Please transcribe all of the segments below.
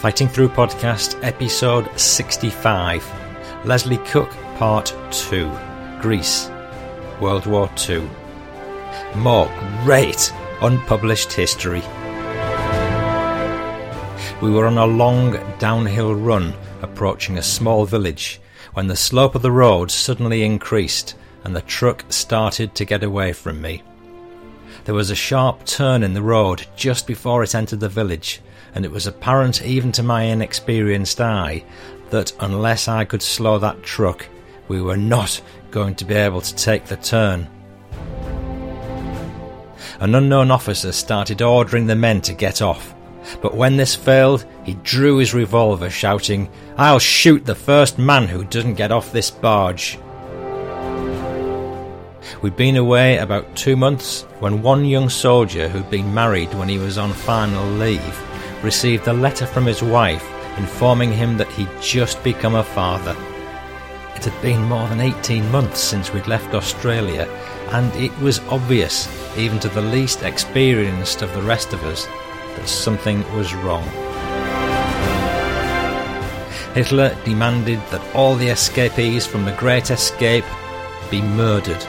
Fighting Through Podcast, episode 65. Leslie Cook, part 2. Greece, World War II. More great unpublished history. We were on a long downhill run approaching a small village when the slope of the road suddenly increased and the truck started to get away from me. There was a sharp turn in the road just before it entered the village, and it was apparent even to my inexperienced eye that unless I could slow that truck, we were not going to be able to take the turn. An unknown officer started ordering the men to get off, but when this failed, he drew his revolver, shouting, I'll shoot the first man who doesn't get off this barge. We'd been away about two months when one young soldier who'd been married when he was on final leave received a letter from his wife informing him that he'd just become a father. It had been more than 18 months since we'd left Australia, and it was obvious, even to the least experienced of the rest of us, that something was wrong. Hitler demanded that all the escapees from the Great Escape be murdered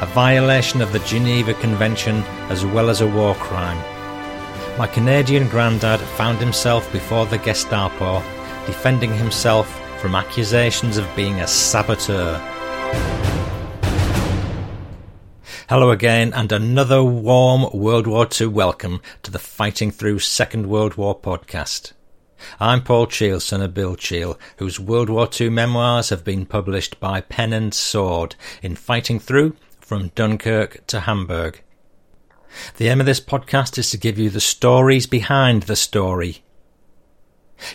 a violation of the Geneva Convention as well as a war crime. My Canadian granddad found himself before the Gestapo, defending himself from accusations of being a saboteur. Hello again, and another warm World War II welcome to the Fighting Through Second World War podcast. I'm Paul Cheall, son of Bill Cheall, whose World War II memoirs have been published by Pen and Sword in Fighting Through from Dunkirk to Hamburg. The aim of this podcast is to give you the stories behind the story.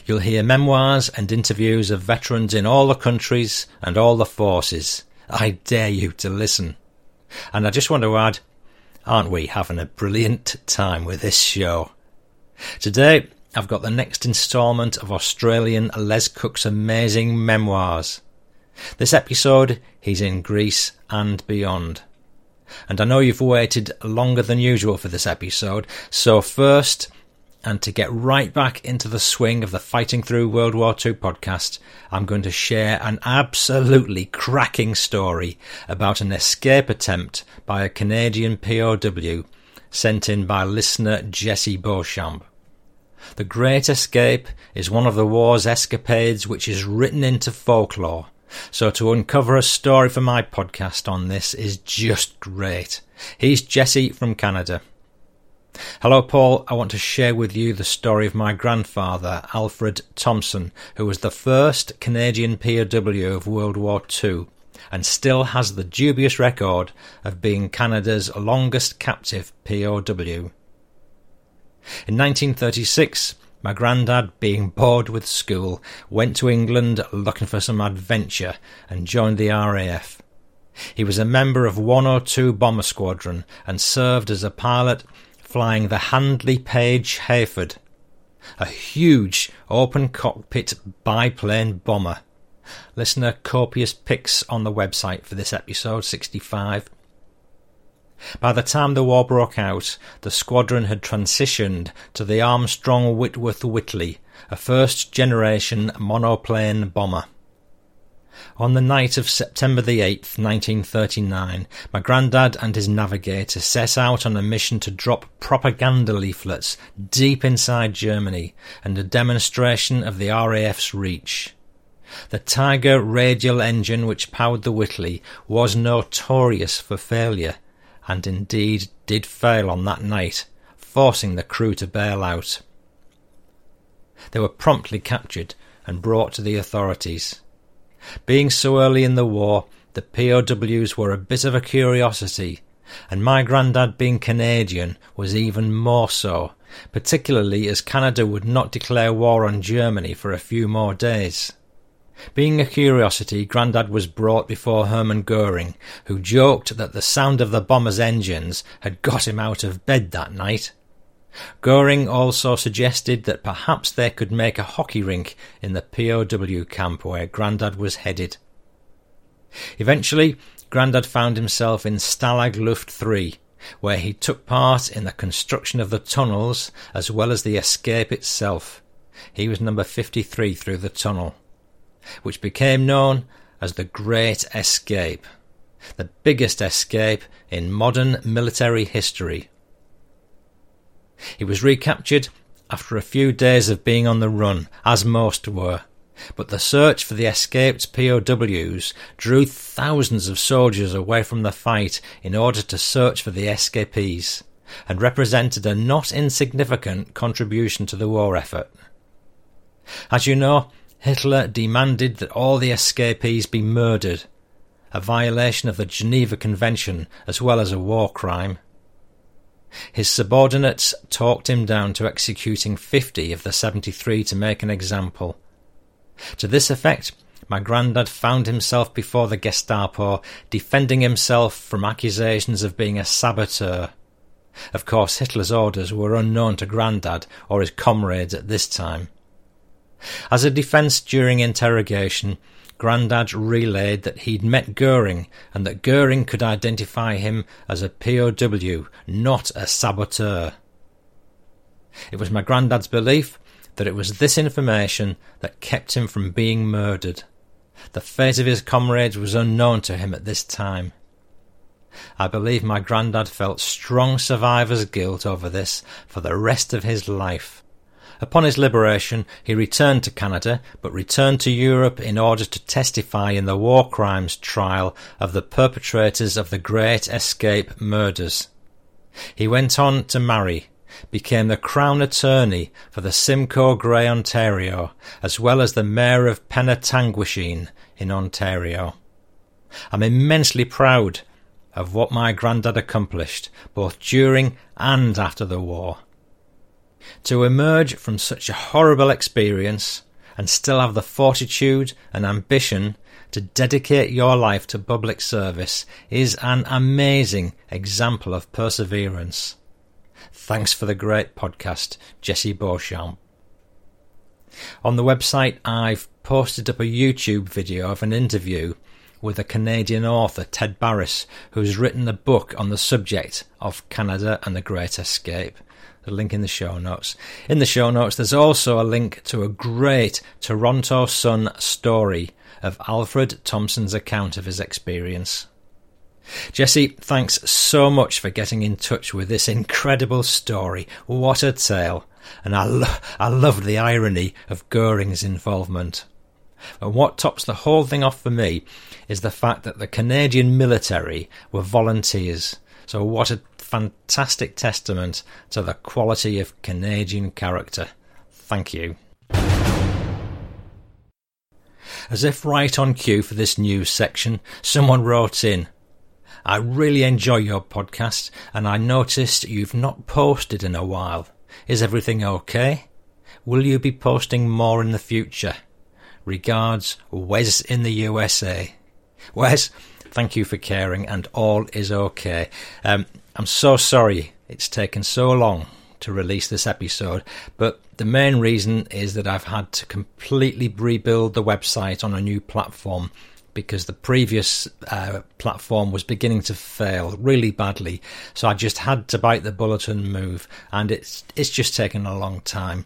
You'll hear memoirs and interviews of veterans in all the countries and all the forces. I dare you to listen. And I just want to add, aren't we having a brilliant time with this show? Today, I've got the next instalment of Australian Les Cook's amazing memoirs. This episode, he's in Greece and beyond. And I know you've waited longer than usual for this episode, so first, and to get right back into the swing of the Fighting Through World War II podcast, I'm going to share an absolutely cracking story about an escape attempt by a Canadian POW sent in by listener Jesse Beauchamp. The Great Escape is one of the war's escapades which is written into folklore so to uncover a story for my podcast on this is just great. He's Jesse from Canada. Hello, Paul. I want to share with you the story of my grandfather, Alfred Thompson, who was the first Canadian POW of World War II and still has the dubious record of being Canada's longest captive POW. In 1936, my grandad, being bored with school, went to England looking for some adventure and joined the RAF. He was a member of 102 Bomber Squadron and served as a pilot flying the Handley Page Heyford, a huge open cockpit biplane bomber. Listener copious pics on the website for this episode 65 by the time the war broke out, the squadron had transitioned to the Armstrong Whitworth Whitley, a first generation monoplane bomber. On the night of September the 8th, 1939, my grandad and his navigator set out on a mission to drop propaganda leaflets deep inside Germany and a demonstration of the RAF's reach. The Tiger radial engine which powered the Whitley was notorious for failure and indeed did fail on that night, forcing the crew to bail out. They were promptly captured and brought to the authorities. Being so early in the war, the POWs were a bit of a curiosity, and my grandad being Canadian was even more so, particularly as Canada would not declare war on Germany for a few more days. Being a curiosity, Grandad was brought before Hermann Goering, who joked that the sound of the bomber's engines had got him out of bed that night. Goering also suggested that perhaps they could make a hockey rink in the POW camp where Grandad was headed. Eventually, Grandad found himself in Stalag Luft 3, where he took part in the construction of the tunnels as well as the escape itself He was number 53 through the tunnel, which became known as the Great Escape, the biggest escape in modern military history. He was recaptured after a few days of being on the run, as most were. But the search for the escaped POWs drew thousands of soldiers away from the fight in order to search for the escapees, and represented a not insignificant contribution to the war effort. As you know, Hitler demanded that all the escapees be murdered, a violation of the Geneva Convention as well as a war crime. His subordinates talked him down to executing 50 of the 73 to make an example. To this effect, my grandad found himself before the Gestapo, defending himself from accusations of being a saboteur. Of course, Hitler's orders were unknown to Grandad or his comrades at this time. As a defence during interrogation, Grandad relayed that he'd met Goering and that Goering could identify him as a POW, not a saboteur. It was my granddad's belief that it was this information that kept him from being murdered. The fate of his comrades was unknown to him at this time. I believe my grandad felt strong survivor's guilt over this for the rest of his life. Upon his liberation, he returned to Canada, but returned to Europe in order to testify in the war crimes trial of the perpetrators of the Great Escape murders. He went on to marry, became the Crown Attorney for the Simcoe Grey Ontario, as well as the Mayor of Penetanguishene in Ontario. I'm immensely proud of what my granddad accomplished, both during and after the war. To emerge from such a horrible experience and still have the fortitude and ambition to dedicate your life to public service is an amazing example of perseverance. Thanks for the great podcast, Jesse Beauchamp. On the website, I've posted up a YouTube video of an interview with a Canadian author, Ted Barris, who's written a book on the subject of Canada and the Great Escape the link in the show notes. In the show notes, there's also a link to a great Toronto Sun story of Alfred Thompson's account of his experience. Jesse, thanks so much for getting in touch with this incredible story. What a tale. And I, lo- I loved the irony of Goering's involvement. And what tops the whole thing off for me is the fact that the Canadian military were volunteers. So what a fantastic testament to the quality of Canadian character. Thank you. As if right on cue for this news section, someone wrote in, I really enjoy your podcast and I noticed you've not posted in a while. Is everything okay? Will you be posting more in the future? Regards, Wes in the USA. Wes, thank you for caring and all is okay. Um, I'm so sorry it's taken so long to release this episode, but the main reason is that I've had to completely rebuild the website on a new platform because the previous uh, platform was beginning to fail really badly. So I just had to bite the bullet and move, and it's it's just taken a long time.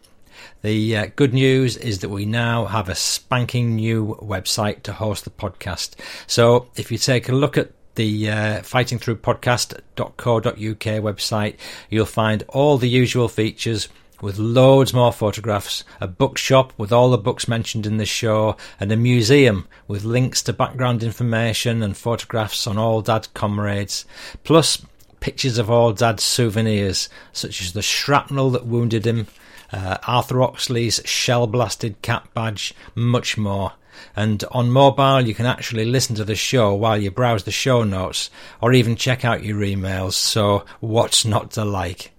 The uh, good news is that we now have a spanking new website to host the podcast. So if you take a look at the uh, fightingthroughpodcast.co.uk website, you'll find all the usual features with loads more photographs, a bookshop with all the books mentioned in the show, and a museum with links to background information and photographs on all Dad's comrades, plus pictures of all Dad's souvenirs, such as the shrapnel that wounded him, uh, Arthur Oxley's shell blasted cap badge, much more. And on mobile, you can actually listen to the show while you browse the show notes or even check out your emails. So, what's not to like?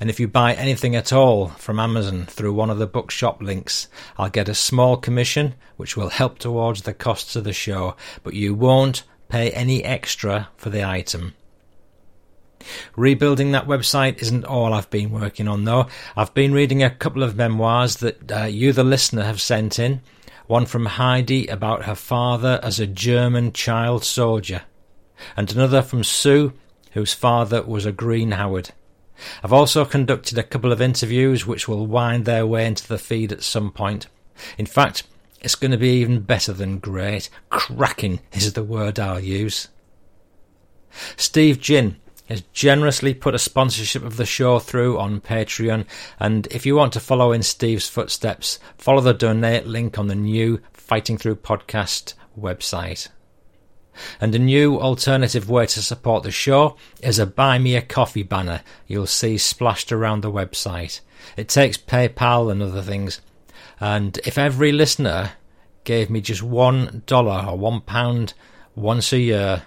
And if you buy anything at all from Amazon through one of the bookshop links, I'll get a small commission, which will help towards the costs of the show, but you won't pay any extra for the item. Rebuilding that website isn't all I've been working on, though. I've been reading a couple of memoirs that uh, you, the listener, have sent in one from Heidi about her father as a German child soldier, and another from Sue, whose father was a Green Howard. I've also conducted a couple of interviews which will wind their way into the feed at some point. In fact, it's going to be even better than great. Cracking is the word I'll use. Steve Ginn has generously put a sponsorship of the show through on Patreon, and if you want to follow in Steve's footsteps, follow the donate link on the new Fighting Through podcast website. And a new alternative way to support the show is a Buy Me a Coffee banner you'll see splashed around the website. It takes PayPal and other things. And if every listener gave me just one dollar or one pound once a year,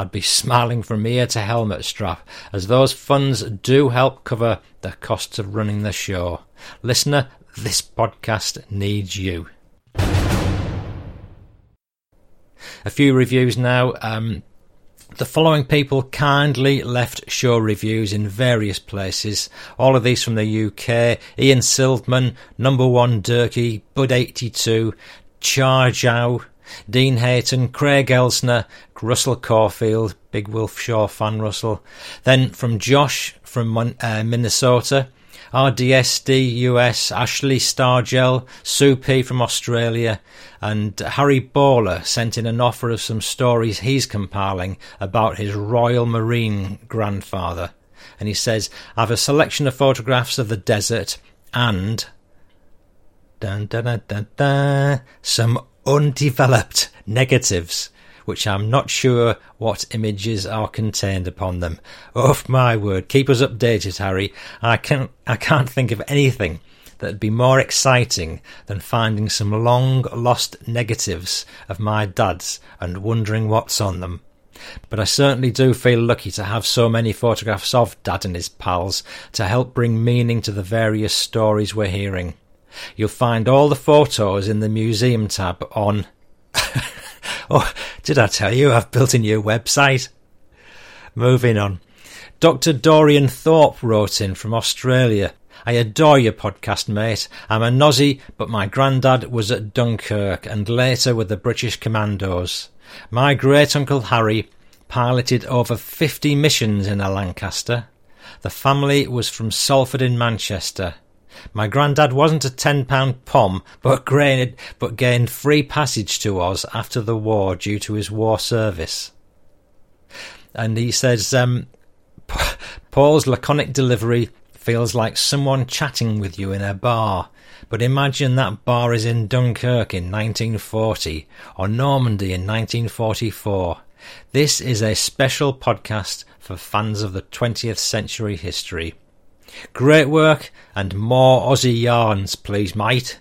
I'd be smiling from ear to helmet strap, as those funds do help cover the costs of running the show. Listener, this podcast needs you. a few reviews now. Um, the following people kindly left show reviews in various places. All of these from the UK. Ian Sildman, Number One Durkee, Bud82, Char Zhao, Dean Hayton, Craig Elsner, Russell Caulfield, Big Wolf Shaw fan Russell. Then from Josh from uh, Minnesota, RDSD US, Ashley Stargel, Sue P from Australia, and Harry Baller sent in an offer of some stories he's compiling about his Royal Marine grandfather. And he says, I have a selection of photographs of the desert and dun, dun, dun, some undeveloped negatives which I'm not sure what images are contained upon them. Oh my word, keep us updated, Harry. I can't, I can't think of anything that'd be more exciting than finding some long lost negatives of my dad's and wondering what's on them. But I certainly do feel lucky to have so many photographs of Dad and his pals to help bring meaning to the various stories we're hearing. You'll find all the photos in the museum tab on Oh, did I tell you I've built a new website? Moving on. Dr. Dorian Thorpe wrote in from Australia. I adore your podcast, mate. I'm a Nossie, but my granddad was at Dunkirk and later with the British Commandos. My great uncle Harry piloted over 50 missions in a Lancaster. The family was from Salford in Manchester. My granddad wasn't a ten pound pom, but gained, but gained free passage to Oz after the war due to his war service. And he says, um, Paul's laconic delivery feels like someone chatting with you in a bar. But imagine that bar is in Dunkirk in 1940 or Normandy in 1944. This is a special podcast for fans of the 20th century history. Great work and more Aussie yarns, please, mate.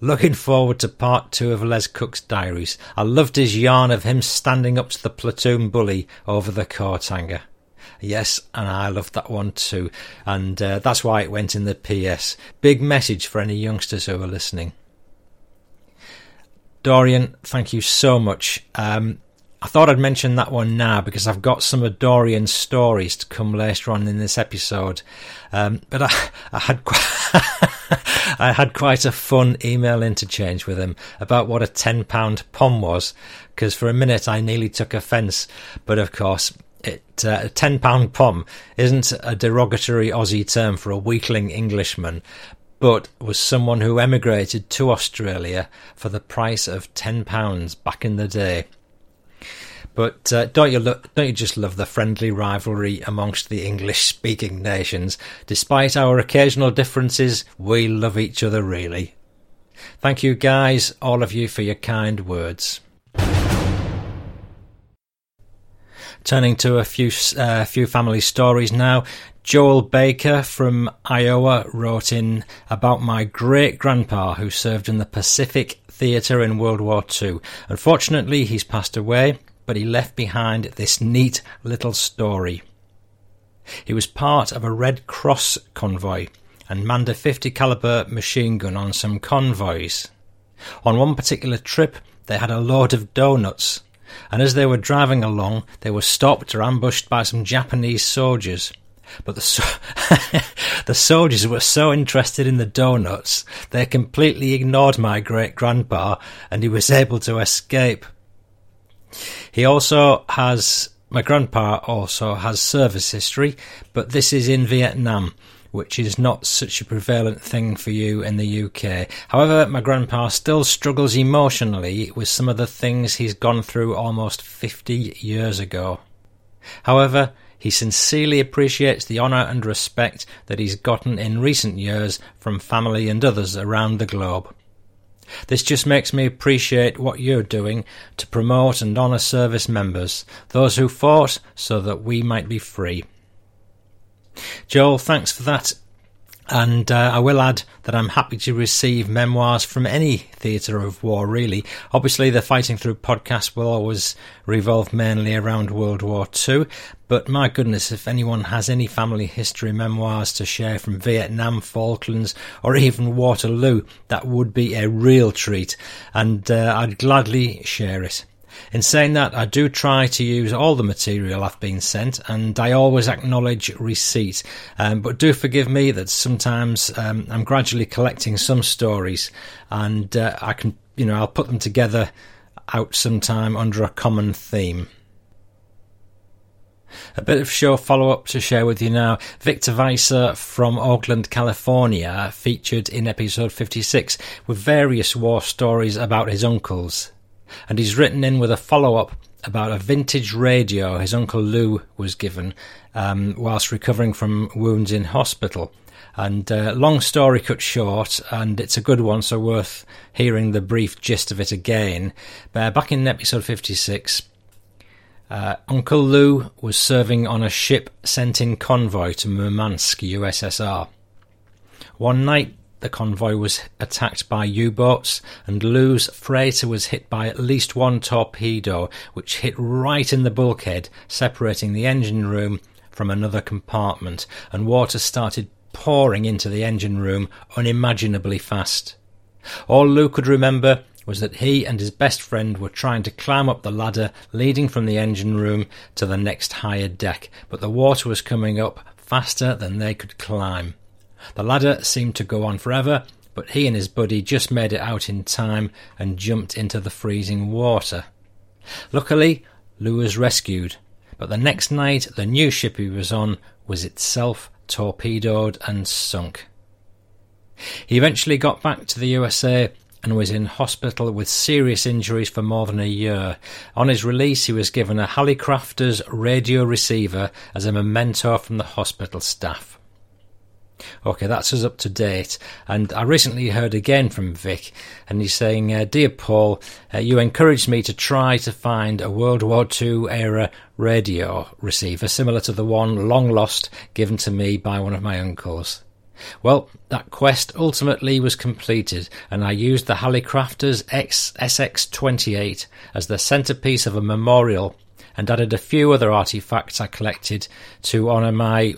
Looking forward to part two of Les Cook's diaries. I loved his yarn of him standing up to the platoon bully over the coat hanger. Yes, and I loved that one too, and uh, that's why it went in the PS. Big message for any youngsters who are listening. Dorian, thank you so much. Um, I thought I'd mention that one now because I've got some of Dorian's stories to come later on in this episode. Um, but I, I had quite, I had quite a fun email interchange with him about what a ten pound pom was, because for a minute I nearly took offence. But of course, it, uh, a ten pound pom isn't a derogatory Aussie term for a weakling Englishman, but was someone who emigrated to Australia for the price of ten pounds back in the day. But uh, don't you lo- don't you just love the friendly rivalry amongst the English-speaking nations? Despite our occasional differences, we love each other really. Thank you, guys, all of you, for your kind words. Turning to a few uh, few family stories now. Joel Baker from Iowa wrote in about my great grandpa who served in the Pacific Theatre in World War II. Unfortunately, he's passed away but he left behind this neat little story. He was part of a Red Cross convoy and manned a 50 caliber machine gun on some convoys. On one particular trip, they had a load of doughnuts, and as they were driving along, they were stopped or ambushed by some Japanese soldiers. But the, so- the soldiers were so interested in the doughnuts, they completely ignored my great grandpa, and he was able to escape. He also has my grandpa also has service history, but this is in Vietnam, which is not such a prevalent thing for you in the UK. However, my grandpa still struggles emotionally with some of the things he's gone through almost 50 years ago. However, he sincerely appreciates the honour and respect that he's gotten in recent years from family and others around the globe. This just makes me appreciate what you're doing to promote and honour service members, those who fought so that we might be free. Joel, thanks for that and uh, I will add that I'm happy to receive memoirs from any theatre of war, really. Obviously, the Fighting Through podcast will always revolve mainly around World War II, but my goodness, if anyone has any family history memoirs to share from Vietnam, Falklands, or even Waterloo, that would be a real treat, and uh, I'd gladly share it. In saying that, I do try to use all the material I've been sent, and I always acknowledge receipt. Um, but do forgive me that sometimes um, I'm gradually collecting some stories, and uh, I can, you know, I'll put them together out sometime under a common theme. A bit of show follow up to share with you now. Victor Weiser from Oakland, California, featured in episode 56 with various war stories about his uncles and he's written in with a follow up about a vintage radio his uncle Lou was given um, whilst recovering from wounds in hospital. And uh, long story cut short, and it's a good one, so worth hearing the brief gist of it again. But back in episode 56, uh, Uncle Lou was serving on a ship sent in convoy to Murmansk, USSR. One night, the convoy was attacked by U-boats and Lou's freighter was hit by at least one torpedo which hit right in the bulkhead separating the engine room from another compartment and water started pouring into the engine room unimaginably fast. All Lou could remember was that he and his best friend were trying to climb up the ladder leading from the engine room to the next higher deck, but the water was coming up faster than they could climb. The ladder seemed to go on forever, but he and his buddy just made it out in time and jumped into the freezing water. Luckily, Lou was rescued, but the next night the new ship he was on was itself torpedoed and sunk. He eventually got back to the USA and was in hospital with serious injuries for more than a year. On his release, he was given a Hallicrafters radio receiver as a memento from the hospital staff. Okay, that's us up to date. And I recently heard again from Vic, and he's saying, uh, Dear Paul, uh, you encouraged me to try to find a World War II era radio receiver similar to the one long lost given to me by one of my uncles. Well, that quest ultimately was completed, and I used the Hallicrafters X SX28 as the centerpiece of a memorial and added a few other artifacts I collected to honour my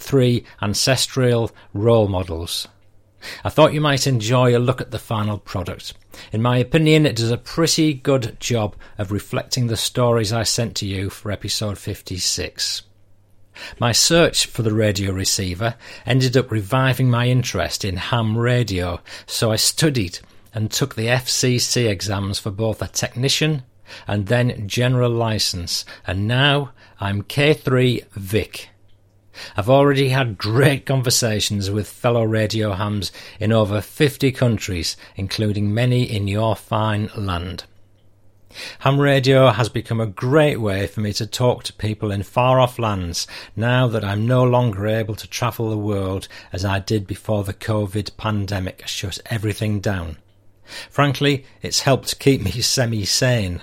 three ancestral role models. I thought you might enjoy a look at the final product. In my opinion, it does a pretty good job of reflecting the stories I sent to you for episode 56. My search for the radio receiver ended up reviving my interest in ham radio, so I studied and took the FCC exams for both a technician and then general license, and now I'm K3 Vic. I've already had great conversations with fellow radio hams in over 50 countries, including many in your fine land. Ham radio has become a great way for me to talk to people in far off lands now that I'm no longer able to travel the world as I did before the COVID pandemic shut everything down. Frankly, it's helped keep me semi sane.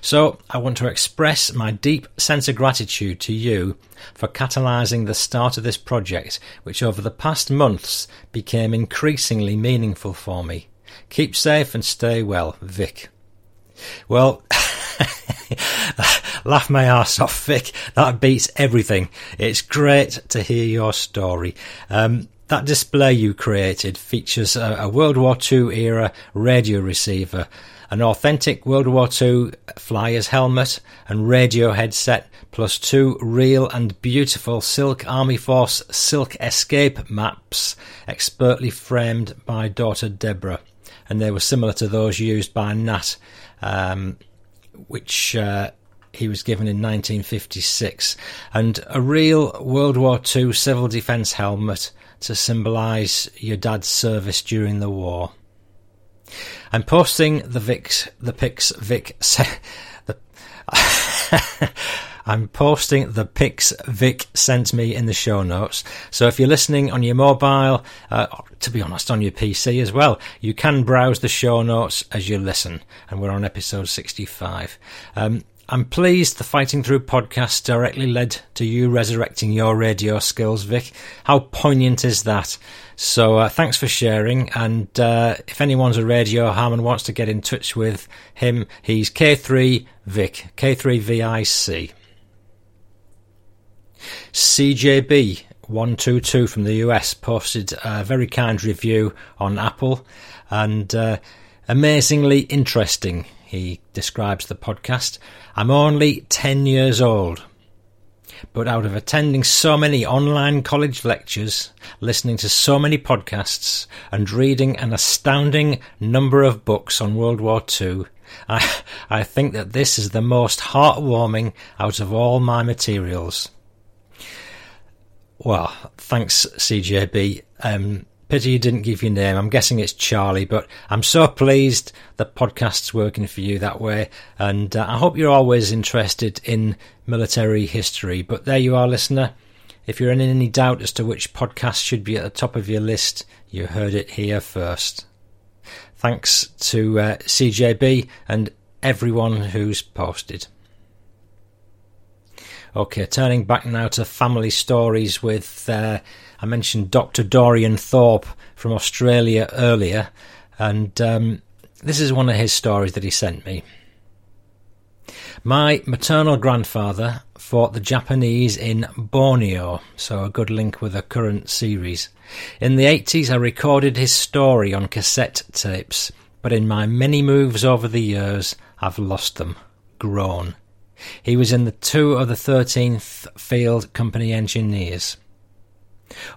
So I want to express my deep sense of gratitude to you for catalysing the start of this project, which over the past months became increasingly meaningful for me. Keep safe and stay well, Vic. Well, laugh my ass off, Vic. That beats everything. It's great to hear your story. Um, that display you created features a, a World War II era radio receiver an authentic World War II flyer's helmet and radio headset, plus two real and beautiful Silk Army Force Silk Escape maps, expertly framed by daughter Deborah. And they were similar to those used by Nat, um, which uh, he was given in 1956, and a real World War II civil defence helmet to symbolise your dad's service during the war. I'm posting the Vic's, the Vic, the, I'm posting the pics Vic sent me in the show notes. So if you're listening on your mobile, uh, to be honest, on your PC as well, you can browse the show notes as you listen. And we're on episode 65. Um, I'm pleased the Fighting Through podcast directly led to you resurrecting your radio skills, Vic. How poignant is that? So uh, thanks for sharing. And uh, if anyone's a radio ham and wants to get in touch with him, he's K3 Vic, K3VIC. CJB122 from the US posted a very kind review on Apple and uh, amazingly interesting. He describes the podcast. I'm only 10 years old. But out of attending so many online college lectures, listening to so many podcasts, and reading an astounding number of books on World War II, I, I think that this is the most heartwarming out of all my materials. Well, thanks, CJB. Um, pity you didn't give your name. I'm guessing it's Charlie, but I'm so pleased the podcast's working for you that way. And uh, I hope you're always interested in military history. But there you are, listener. If you're in any doubt as to which podcast should be at the top of your list, you heard it here first. Thanks to uh, CJB and everyone who's posted. Okay, turning back now to family stories with, uh, I mentioned Dr. Dorian Thorpe from Australia earlier, and um, this is one of his stories that he sent me. My maternal grandfather fought the Japanese in Borneo, so a good link with the current series. In the 80s, I recorded his story on cassette tapes, but in my many moves over the years, I've lost them, grown. He was in the two of the 13th Field Company Engineers.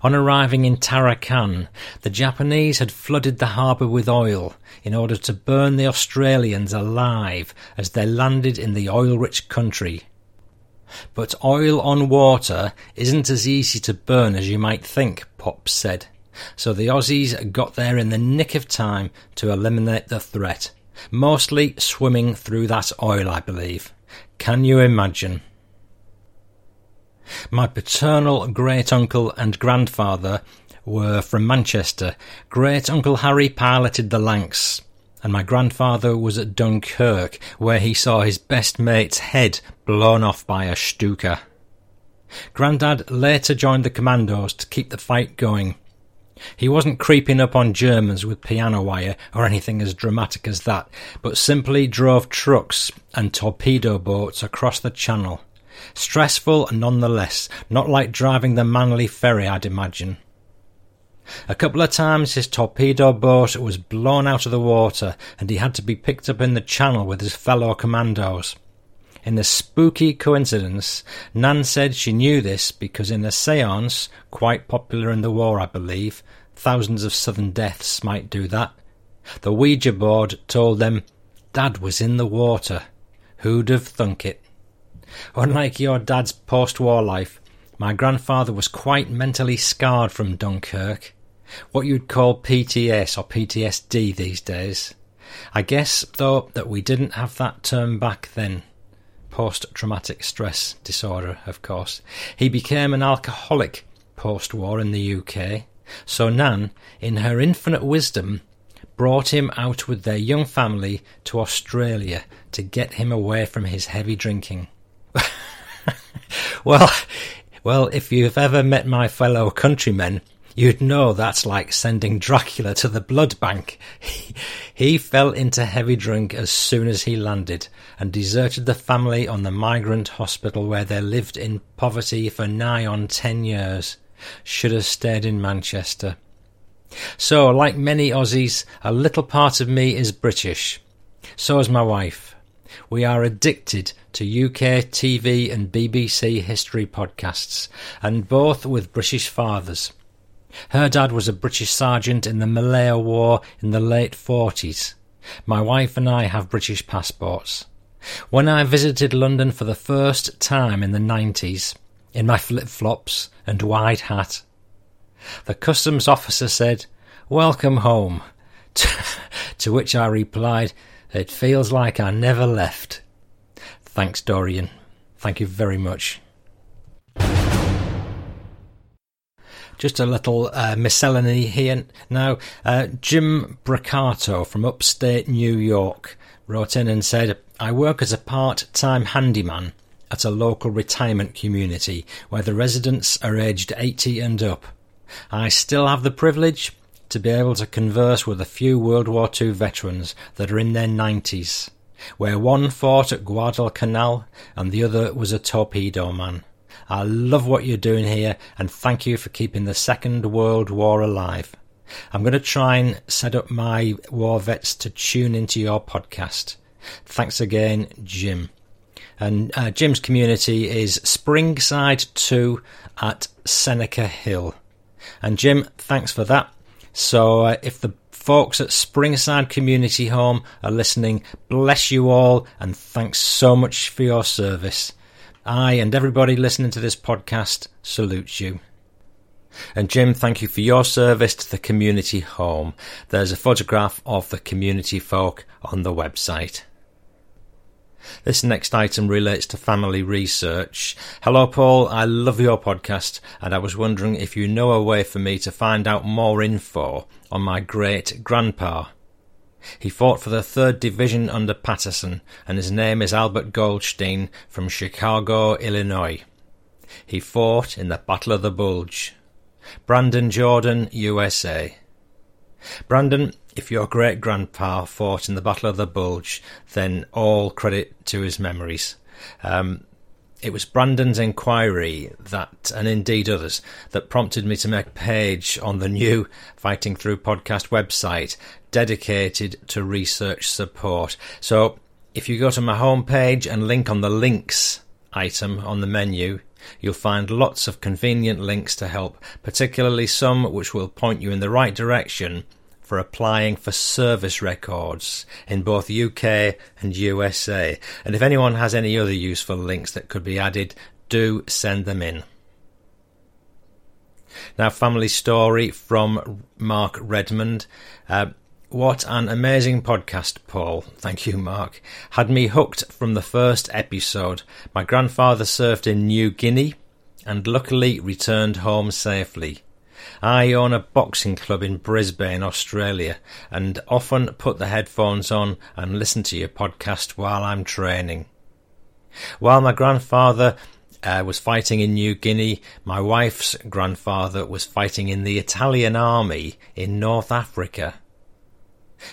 On arriving in Tarakan, the Japanese had flooded the harbour with oil in order to burn the Australians alive as they landed in the oil rich country. But oil on water isn't as easy to burn as you might think, Pop said. So the Aussies got there in the nick of time to eliminate the threat, mostly swimming through that oil, I believe. Can you imagine? My paternal great uncle and grandfather were from Manchester. Great uncle Harry piloted the Lancs, and my grandfather was at Dunkirk, where he saw his best mate's head blown off by a Stuka. Grandad later joined the commandos to keep the fight going. He wasn't creeping up on Germans with piano wire or anything as dramatic as that, but simply drove trucks and torpedo boats across the channel. Stressful nonetheless, not like driving the Manly ferry, I'd imagine. A couple of times his torpedo boat was blown out of the water and he had to be picked up in the channel with his fellow commandos. In a spooky coincidence, Nan said she knew this because in a seance, quite popular in the war, I believe, thousands of sudden deaths might do that. The Ouija board told them Dad was in the water. Who'd have thunk it? Unlike your dad's post war life, my grandfather was quite mentally scarred from Dunkirk. What you'd call PTS or PTSD these days. I guess, though, that we didn't have that term back then post traumatic stress disorder, of course. He became an alcoholic post war in the UK, so Nan, in her infinite wisdom, brought him out with their young family to Australia to get him away from his heavy drinking. well, well, if you've ever met my fellow countrymen, You'd know that's like sending Dracula to the blood bank. He, he fell into heavy drink as soon as he landed and deserted the family on the migrant hospital where they lived in poverty for nigh on ten years. Should have stayed in Manchester. So, like many Aussies, a little part of me is British. So is my wife. We are addicted to UK TV and BBC history podcasts, and both with British fathers. Her dad was a British sergeant in the Malaya War in the late 40s. My wife and I have British passports. When I visited London for the first time in the 90s, in my flip flops and wide hat, the customs officer said, Welcome home. to which I replied, It feels like I never left. Thanks, Dorian. Thank you very much. Just a little uh, miscellany here now. Uh, Jim Bracato from upstate New York wrote in and said, I work as a part time handyman at a local retirement community where the residents are aged 80 and up. I still have the privilege to be able to converse with a few World War II veterans that are in their 90s, where one fought at Guadalcanal and the other was a torpedo man. I love what you're doing here and thank you for keeping the Second World War alive. I'm going to try and set up my war vets to tune into your podcast. Thanks again, Jim. And uh, Jim's community is Springside 2 at Seneca Hill. And Jim, thanks for that. So uh, if the folks at Springside Community Home are listening, bless you all and thanks so much for your service. I and everybody listening to this podcast salute you. And Jim, thank you for your service to the community home. There's a photograph of the community folk on the website. This next item relates to family research. Hello, Paul. I love your podcast, and I was wondering if you know a way for me to find out more info on my great grandpa. He fought for the 3rd Division under Patterson, and his name is Albert Goldstein from Chicago, Illinois. He fought in the Battle of the Bulge. Brandon Jordan, USA. Brandon, if your great grandpa fought in the Battle of the Bulge, then all credit to his memories. Um, it was Brandon's inquiry that, and indeed others, that prompted me to make a page on the new Fighting Through podcast website dedicated to research support. So if you go to my homepage and link on the links item on the menu, you'll find lots of convenient links to help, particularly some which will point you in the right direction for applying for service records in both UK and USA. And if anyone has any other useful links that could be added, do send them in. Now, family story from Mark Redmond. Uh, what an amazing podcast, Paul. Thank you, Mark. Had me hooked from the first episode. My grandfather served in New Guinea and luckily returned home safely. I own a boxing club in Brisbane, Australia, and often put the headphones on and listen to your podcast while I'm training. While my grandfather uh, was fighting in New Guinea, my wife's grandfather was fighting in the Italian army in North Africa.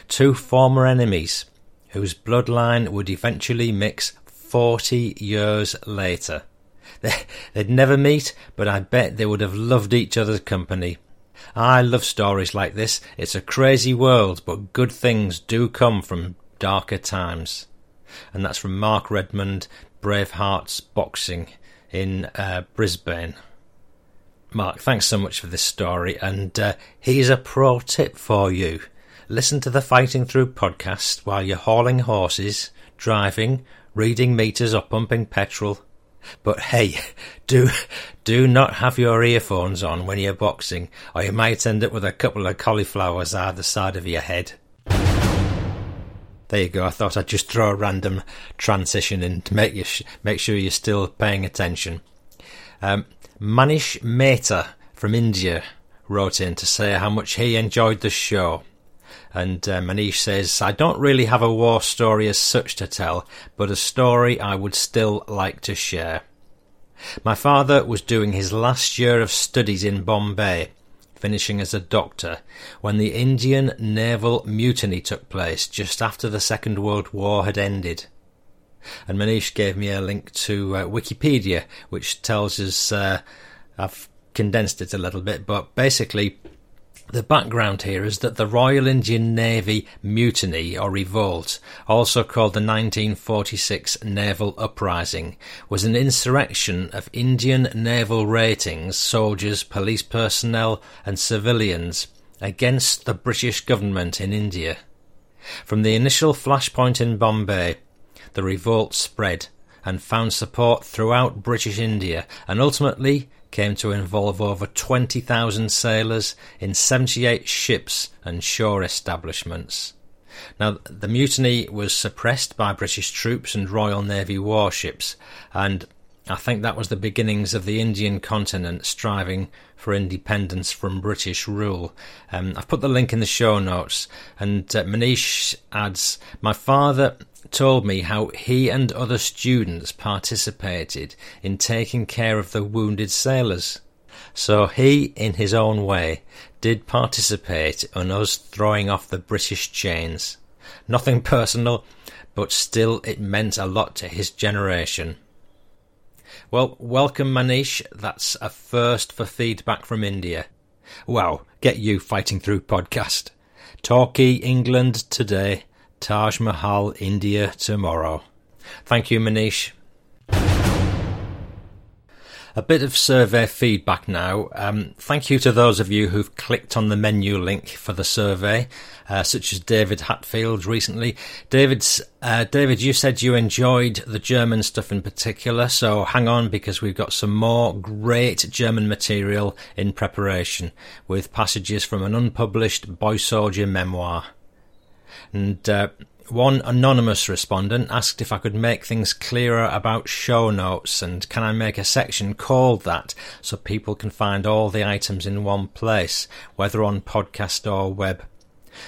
Two former enemies whose bloodline would eventually mix 40 years later. They'd never meet, but I bet they would have loved each other's company. I love stories like this. It's a crazy world, but good things do come from darker times. And that's from Mark Redmond, Bravehearts Boxing in uh, Brisbane. Mark, thanks so much for this story. And uh, here's a pro tip for you listen to the Fighting Through podcast while you're hauling horses, driving, reading meters, or pumping petrol. But hey, do do not have your earphones on when you're boxing, or you might end up with a couple of cauliflowers either side of your head. There you go. I thought I'd just throw a random transition in to make you sh- make sure you're still paying attention. Um, Manish Mehta from India wrote in to say how much he enjoyed the show. And uh, Manish says, I don't really have a war story as such to tell, but a story I would still like to share. My father was doing his last year of studies in Bombay, finishing as a doctor, when the Indian naval mutiny took place just after the Second World War had ended. And Manish gave me a link to uh, Wikipedia, which tells us, uh, I've condensed it a little bit, but basically, the background here is that the Royal Indian Navy Mutiny or Revolt, also called the 1946 Naval Uprising, was an insurrection of Indian naval ratings, soldiers, police personnel, and civilians against the British government in India. From the initial flashpoint in Bombay, the revolt spread and found support throughout British India and ultimately came to involve over 20,000 sailors in 78 ships and shore establishments. Now, the mutiny was suppressed by British troops and Royal Navy warships, and I think that was the beginnings of the Indian continent striving for independence from British rule. Um, I've put the link in the show notes, and uh, Manish adds, My father told me how he and other students participated in taking care of the wounded sailors. So he, in his own way, did participate in us throwing off the British chains. Nothing personal, but still it meant a lot to his generation. Well, welcome Manish. That's a first for feedback from India. Wow, get you fighting through podcast. Torquay, England today. Taj Mahal, India tomorrow. Thank you, Manish. A bit of survey feedback now. Um, thank you to those of you who've clicked on the menu link for the survey, uh, such as David Hatfield recently. David's, uh, David, you said you enjoyed the German stuff in particular, so hang on because we've got some more great German material in preparation with passages from an unpublished boy soldier memoir. And uh, one anonymous respondent asked if I could make things clearer about show notes and can I make a section called that so people can find all the items in one place, whether on podcast or web.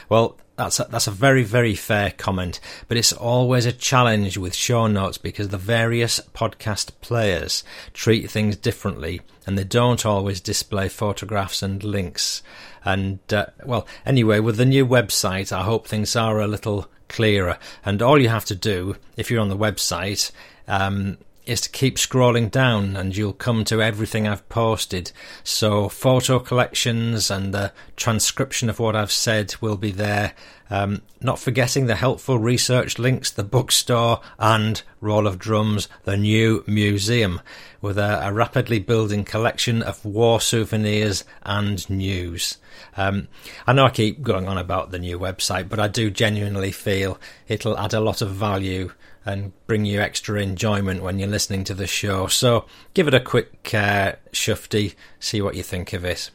Well, that's a, that's a very very fair comment, but it's always a challenge with show notes because the various podcast players treat things differently and they don't always display photographs and links. And uh, well, anyway, with the new website, I hope things are a little clearer. And all you have to do, if you're on the website, um, is to keep scrolling down and you'll come to everything I've posted. So, photo collections and the transcription of what I've said will be there. Um, not forgetting the helpful research links, the bookstore, and Roll of Drums, the new museum, with a, a rapidly building collection of war souvenirs and news. Um, I know I keep going on about the new website, but I do genuinely feel it'll add a lot of value and bring you extra enjoyment when you're listening to the show. So give it a quick uh, shufty, see what you think of it.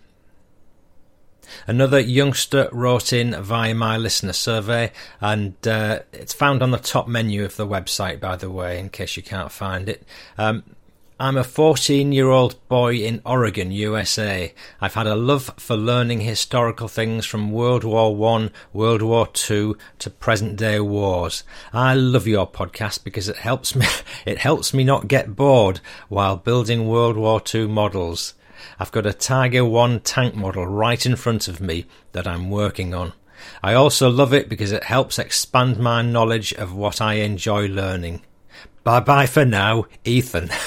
Another youngster wrote in via my listener survey, and uh, it's found on the top menu of the website, by the way, in case you can't find it. Um, I'm a 14 year old boy in Oregon, USA. I've had a love for learning historical things from World War One, World War Two to present day wars. I love your podcast because it helps me, it helps me not get bored while building World War Two models. I've got a Tiger 1 tank model right in front of me that I'm working on. I also love it because it helps expand my knowledge of what I enjoy learning. Bye bye for now, Ethan.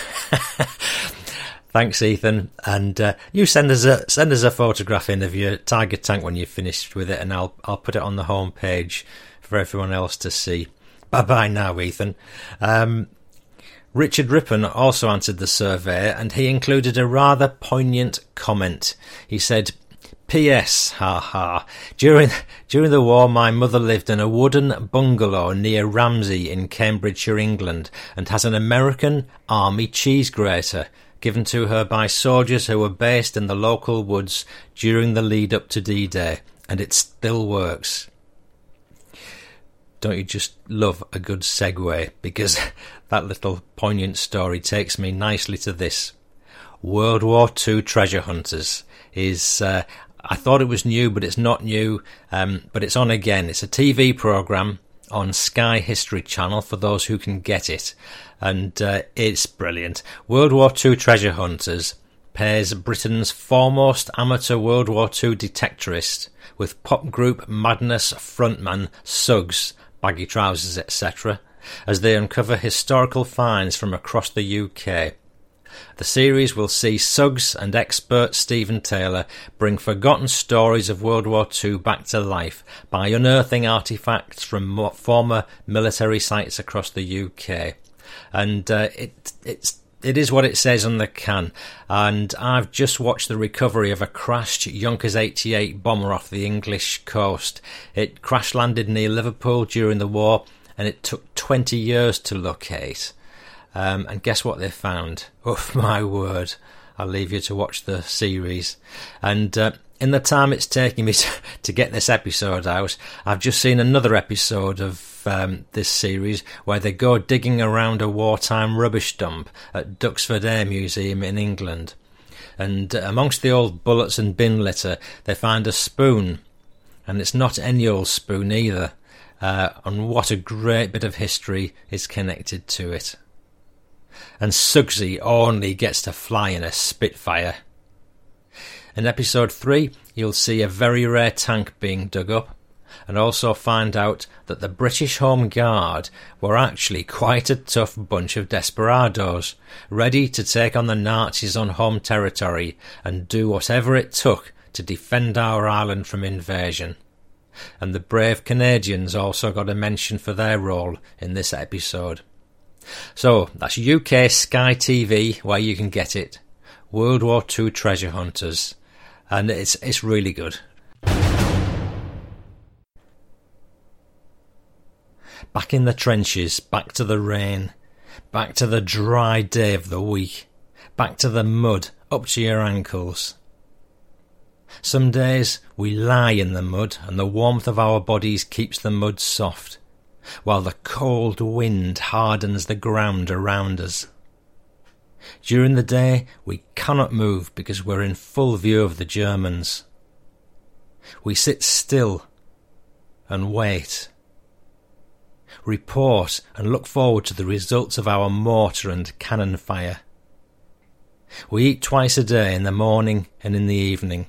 Thanks, Ethan. And uh, you send us a send us a photograph in of your Tiger tank when you've finished with it, and I'll I'll put it on the home page for everyone else to see. Bye bye now, Ethan. Um, Richard Rippon also answered the survey, and he included a rather poignant comment. He said, P.S. Ha ha. During during the war, my mother lived in a wooden bungalow near Ramsey in Cambridgeshire, England, and has an American Army cheese grater given to her by soldiers who were based in the local woods during the lead up to D-Day, and it still works. Don't you just love a good segue? Because that little poignant story takes me nicely to this. World War II treasure hunters is uh, I thought it was new, but it's not new. Um, but it's on again. It's a TV program on Sky History Channel for those who can get it, and uh, it's brilliant. World War II Treasure Hunters pairs Britain's foremost amateur World War II detectorist with pop group Madness frontman Suggs, baggy trousers, etc., as they uncover historical finds from across the UK. The series will see Suggs and expert Stephen Taylor bring forgotten stories of World War II back to life by unearthing artifacts from former military sites across the UK. And uh, it, it's it is what it says on the can, and I've just watched the recovery of a crashed Junkers 88 bomber off the English coast. It crash landed near Liverpool during the war, and it took 20 years to locate. Um, and guess what they found? Oh, my word. I'll leave you to watch the series. And uh, in the time it's taking me to, to, get this episode out, I've just seen another episode of um, this series where they go digging around a wartime rubbish dump at Duxford Air Museum in England. And amongst the old bullets and bin litter, they find a spoon. And it's not any old spoon either. Uh, and what a great bit of history is connected to it and Suggsy only gets to fly in a Spitfire. In episode 3, you'll see a very rare tank being dug up, and also find out that the British Home Guard were actually quite a tough bunch of desperados, ready to take on the Nazis on home territory and do whatever it took to defend our island from invasion. And the brave Canadians also got a mention for their role in this episode. So that's UK Sky TV where you can get it. World War II Treasure Hunters, and it's it's really good. Back in the trenches, back to the rain, back to the dry day of the week, back to the mud up to your ankles. Some days we lie in the mud and the warmth of our bodies keeps the mud soft while the cold wind hardens the ground around us. During the day, we cannot move because we're in full view of the Germans. We sit still and wait, report and look forward to the results of our mortar and cannon fire. We eat twice a day in the morning and in the evening.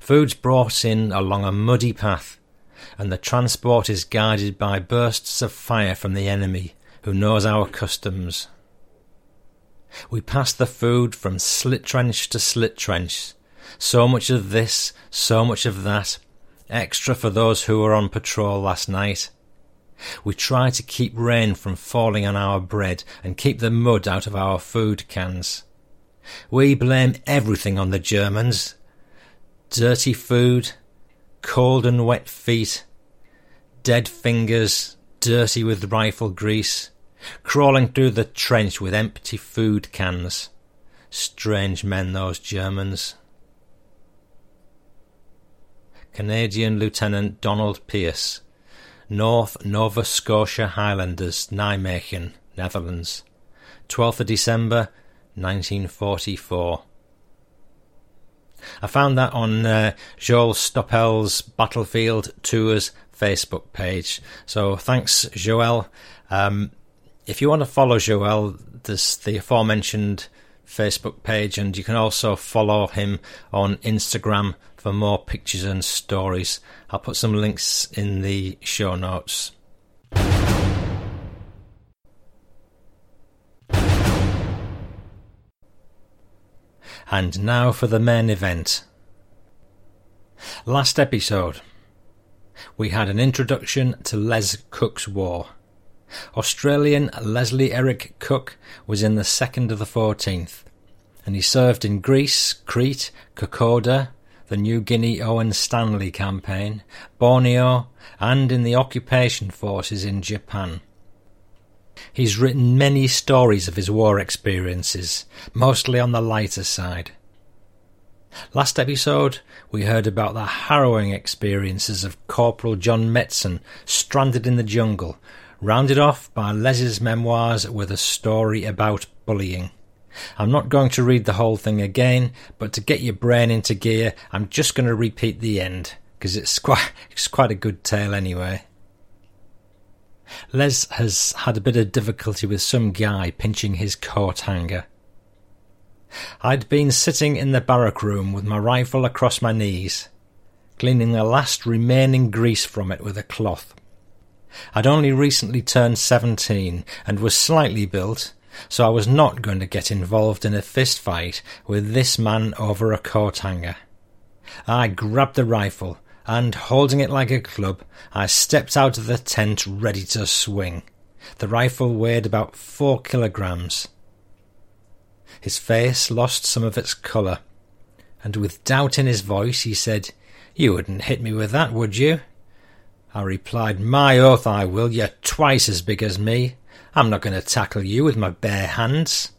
Food's brought in along a muddy path and the transport is guarded by bursts of fire from the enemy, who knows our customs. We pass the food from slit trench to slit trench, so much of this, so much of that, extra for those who were on patrol last night. We try to keep rain from falling on our bread and keep the mud out of our food cans. We blame everything on the Germans. Dirty food, cold and wet feet, dead fingers, dirty with rifle grease, crawling through the trench with empty food cans. Strange men, those Germans. Canadian Lieutenant Donald Pearce, North Nova Scotia Highlanders, Nijmegen, Netherlands, 12th of December 1944. I found that on uh, Joel Stoppel's Battlefield Tours Facebook page. So thanks, Joel. Um, if you want to follow Joel, there's the aforementioned Facebook page, and you can also follow him on Instagram for more pictures and stories. I'll put some links in the show notes. And now for the main event. Last episode, we had an introduction to Les Cook's War. Australian Leslie Eric Cook was in the 2nd of the 14th, and he served in Greece, Crete, Kokoda, the New Guinea Owen Stanley campaign, Borneo, and in the occupation forces in Japan. He's written many stories of his war experiences, mostly on the lighter side. Last episode, we heard about the harrowing experiences of Corporal John Metzen stranded in the jungle, rounded off by Les's memoirs with a story about bullying. I'm not going to read the whole thing again, but to get your brain into gear, I'm just going to repeat the end, because it's quite, it's quite a good tale anyway. Les has had a bit of difficulty with some guy pinching his coat hanger. I'd been sitting in the barrack room with my rifle across my knees, cleaning the last remaining grease from it with a cloth. I'd only recently turned seventeen and was slightly built, so I was not going to get involved in a fist fight with this man over a coat hanger. I grabbed the rifle and, holding it like a club, I stepped out of the tent ready to swing. The rifle weighed about four kilograms. His face lost some of its colour, and with doubt in his voice he said, You wouldn't hit me with that, would you? I replied, My oath I will, you're twice as big as me. I'm not going to tackle you with my bare hands.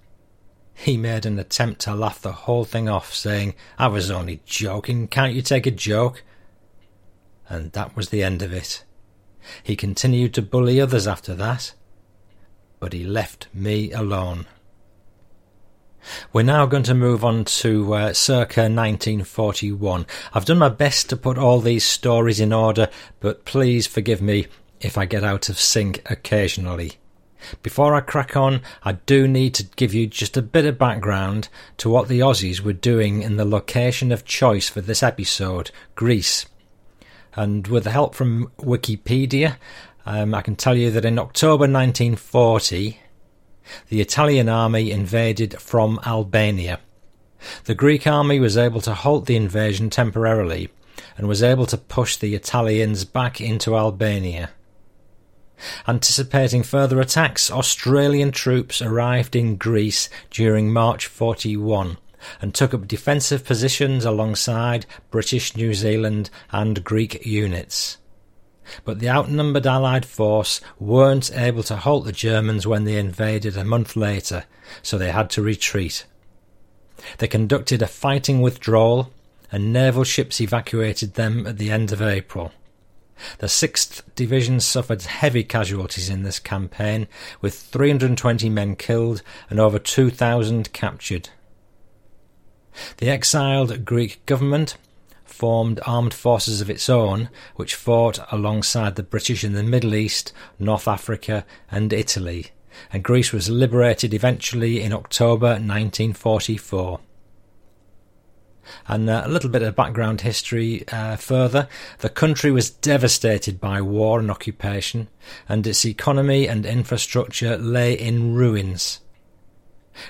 He made an attempt to laugh the whole thing off, saying, I was only joking, can't you take a joke? And that was the end of it. He continued to bully others after that, but he left me alone. We're now going to move on to uh, circa 1941. I've done my best to put all these stories in order, but please forgive me if I get out of sync occasionally. Before I crack on, I do need to give you just a bit of background to what the Aussies were doing in the location of choice for this episode, Greece. And with the help from Wikipedia, um, I can tell you that in October 1940, the Italian army invaded from Albania. The Greek army was able to halt the invasion temporarily and was able to push the Italians back into Albania. Anticipating further attacks, Australian troops arrived in Greece during March 41 and took up defensive positions alongside British, New Zealand, and Greek units but the outnumbered Allied force weren't able to halt the Germans when they invaded a month later, so they had to retreat. They conducted a fighting withdrawal, and naval ships evacuated them at the end of April. The 6th Division suffered heavy casualties in this campaign, with 320 men killed and over 2,000 captured. The exiled Greek government formed armed forces of its own, which fought alongside the British in the Middle East, North Africa, and Italy, and Greece was liberated eventually in October 1944. And uh, a little bit of background history uh, further. The country was devastated by war and occupation, and its economy and infrastructure lay in ruins.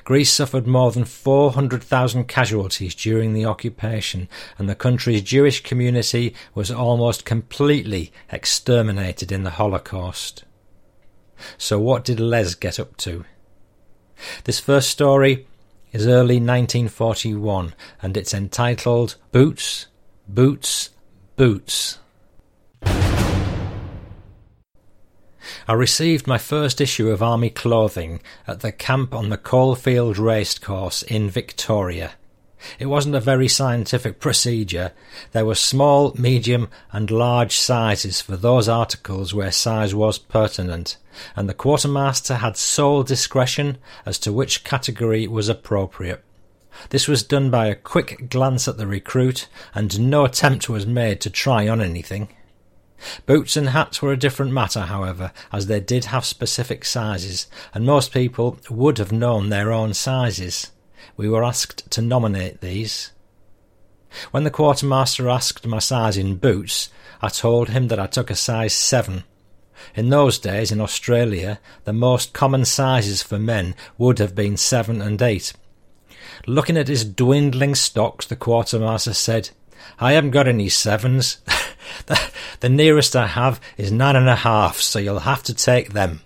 Greece suffered more than 400,000 casualties during the occupation, and the country's Jewish community was almost completely exterminated in the Holocaust. So, what did Les get up to? This first story is early 1941, and it's entitled Boots, Boots, Boots. I received my first issue of Army clothing at the camp on the Caulfield Racecourse in Victoria. It wasn't a very scientific procedure. There were small, medium, and large sizes for those articles where size was pertinent, and the quartermaster had sole discretion as to which category was appropriate. This was done by a quick glance at the recruit, and no attempt was made to try on anything. Boots and hats were a different matter, however, as they did have specific sizes, and most people would have known their own sizes. We were asked to nominate these. When the quartermaster asked my size in boots, I told him that I took a size 7. In those days, in Australia, the most common sizes for men would have been 7 and 8. Looking at his dwindling stocks, the quartermaster said, I haven't got any sevens. the, the nearest I have is nine and a half, so you'll have to take them.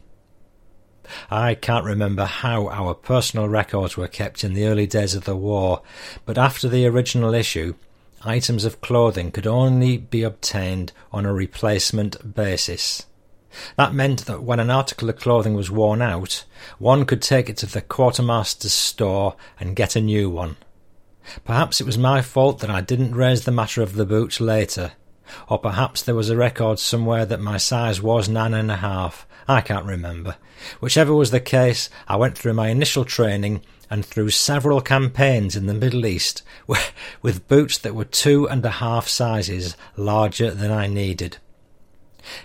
I can't remember how our personal records were kept in the early days of the war, but after the original issue, items of clothing could only be obtained on a replacement basis. That meant that when an article of clothing was worn out, one could take it to the quartermaster's store and get a new one. Perhaps it was my fault that I didn't raise the matter of the boots later, or perhaps there was a record somewhere that my size was nine and a half. I can't remember. Whichever was the case, I went through my initial training and through several campaigns in the Middle East with boots that were two and a half sizes larger than I needed.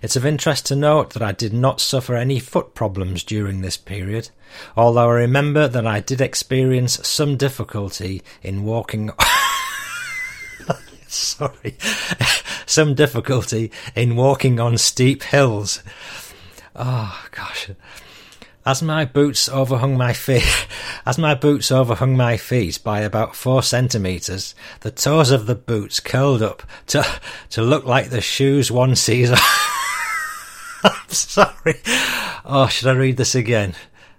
It's of interest to note that I did not suffer any foot problems during this period, although I remember that I did experience some difficulty in walking. Sorry, some difficulty in walking on steep hills. Oh gosh. As my boots overhung my feet, as my boots overhung my feet by about four centimeters, the toes of the boots curled up to to look like the shoes one sees. I'm sorry. Oh, should I read this again?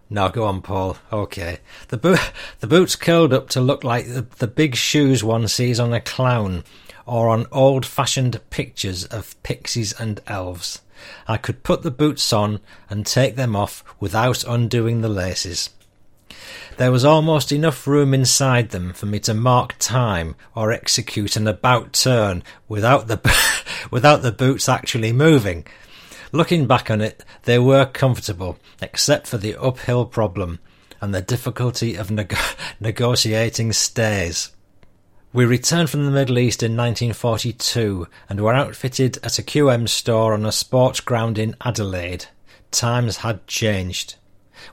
No, go on, Paul. Okay. The, bo- the boots curled up to look like the, the big shoes one sees on a clown or on old fashioned pictures of pixies and elves. I could put the boots on and take them off without undoing the laces. There was almost enough room inside them for me to mark time or execute an about turn without the without the boots actually moving. Looking back on it, they were comfortable, except for the uphill problem and the difficulty of neg- negotiating stays. We returned from the Middle East in 1942 and were outfitted at a QM store on a sports ground in Adelaide. Times had changed.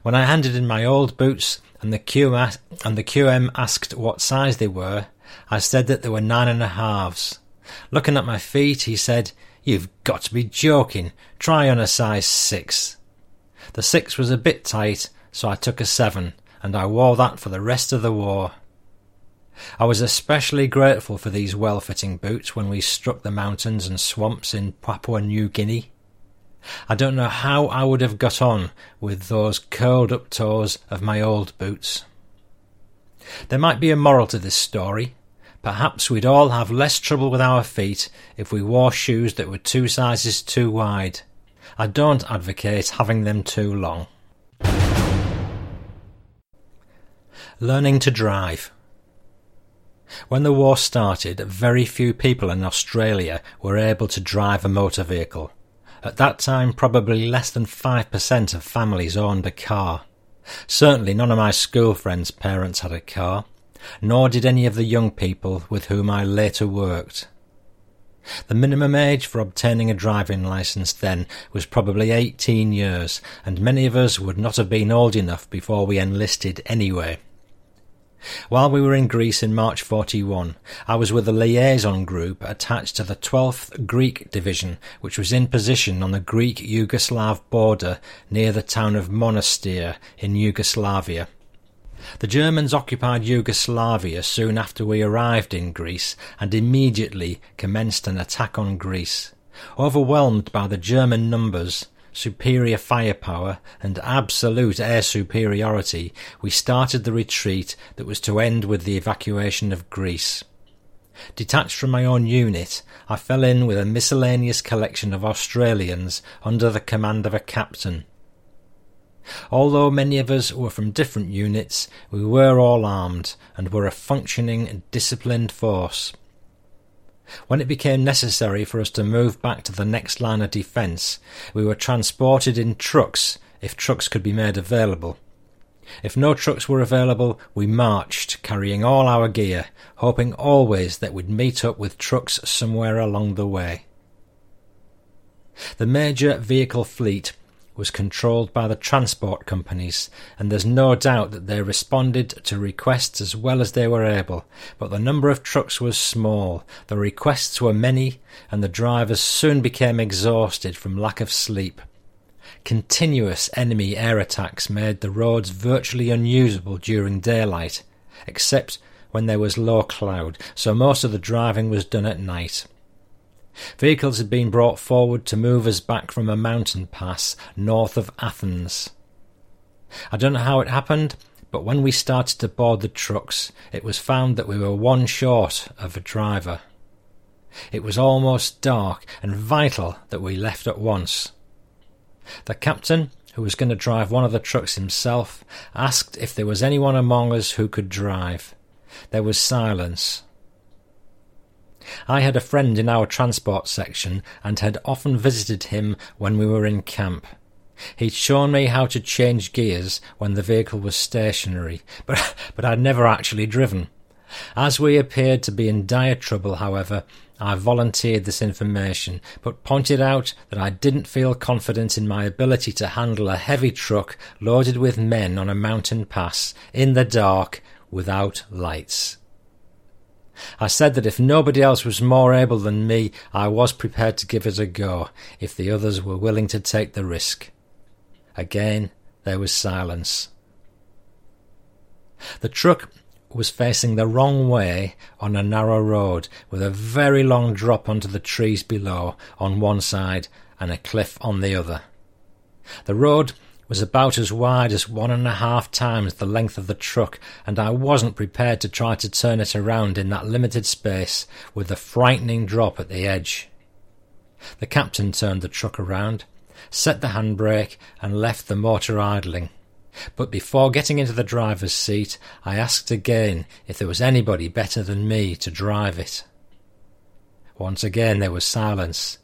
When I handed in my old boots and the QM, and the QM asked what size they were, I said that they were nine and a halves. Looking at my feet, he said, You've got to be joking. Try on a size six. The six was a bit tight, so I took a seven, and I wore that for the rest of the war. I was especially grateful for these well fitting boots when we struck the mountains and swamps in Papua New Guinea. I don't know how I would have got on with those curled up toes of my old boots. There might be a moral to this story. Perhaps we'd all have less trouble with our feet if we wore shoes that were two sizes too wide. I don't advocate having them too long. Learning to drive. When the war started, very few people in Australia were able to drive a motor vehicle. At that time, probably less than 5% of families owned a car. Certainly none of my school friends' parents had a car, nor did any of the young people with whom I later worked. The minimum age for obtaining a driving licence then was probably 18 years, and many of us would not have been old enough before we enlisted anyway. While we were in Greece in March 41, I was with a liaison group attached to the 12th Greek Division, which was in position on the Greek-Yugoslav border near the town of Monastir in Yugoslavia. The Germans occupied Yugoslavia soon after we arrived in Greece and immediately commenced an attack on Greece. Overwhelmed by the German numbers, superior firepower, and absolute air superiority, we started the retreat that was to end with the evacuation of Greece. Detached from my own unit, I fell in with a miscellaneous collection of Australians under the command of a captain. Although many of us were from different units, we were all armed and were a functioning, disciplined force. When it became necessary for us to move back to the next line of defence, we were transported in trucks if trucks could be made available. If no trucks were available, we marched, carrying all our gear, hoping always that we'd meet up with trucks somewhere along the way. The major vehicle fleet was controlled by the transport companies, and there's no doubt that they responded to requests as well as they were able, but the number of trucks was small, the requests were many, and the drivers soon became exhausted from lack of sleep. Continuous enemy air attacks made the roads virtually unusable during daylight, except when there was low cloud, so most of the driving was done at night. Vehicles had been brought forward to move us back from a mountain pass north of Athens. I don't know how it happened, but when we started to board the trucks, it was found that we were one short of a driver. It was almost dark and vital that we left at once. The captain, who was going to drive one of the trucks himself, asked if there was anyone among us who could drive. There was silence. I had a friend in our transport section and had often visited him when we were in camp. He'd shown me how to change gears when the vehicle was stationary, but, but I'd never actually driven. As we appeared to be in dire trouble, however, I volunteered this information, but pointed out that I didn't feel confident in my ability to handle a heavy truck loaded with men on a mountain pass, in the dark, without lights. I said that if nobody else was more able than me, I was prepared to give it a go, if the others were willing to take the risk. Again there was silence. The truck was facing the wrong way on a narrow road, with a very long drop onto the trees below on one side and a cliff on the other. The road was about as wide as one and a half times the length of the truck, and I wasn't prepared to try to turn it around in that limited space with the frightening drop at the edge. The captain turned the truck around, set the handbrake, and left the motor idling. But before getting into the driver's seat, I asked again if there was anybody better than me to drive it. Once again there was silence.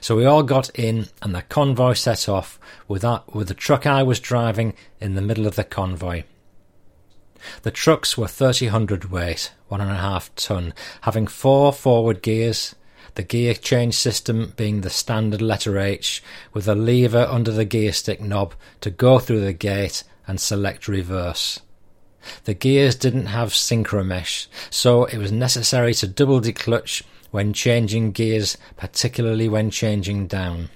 So we all got in, and the convoy set off with, that, with the truck I was driving in the middle of the convoy. The trucks were 30 hundredweight, one and a half ton, having four forward gears, the gear change system being the standard letter H, with a lever under the gear stick knob to go through the gate and select reverse. The gears didn't have synchromesh, so it was necessary to double declutch when changing gears, particularly when changing down.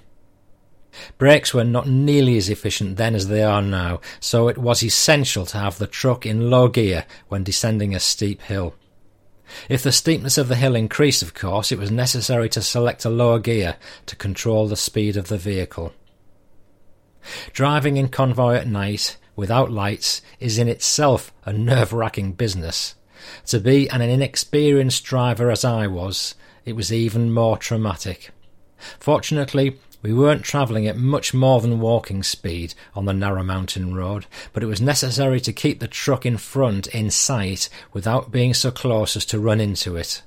Brakes were not nearly as efficient then as they are now, so it was essential to have the truck in low gear when descending a steep hill. If the steepness of the hill increased, of course, it was necessary to select a lower gear to control the speed of the vehicle. Driving in convoy at night, without lights, is in itself a nerve-wracking business. To be an inexperienced driver as I was, it was even more traumatic. Fortunately, we weren't travelling at much more than walking speed on the narrow mountain road, but it was necessary to keep the truck in front in sight without being so close as to run into it.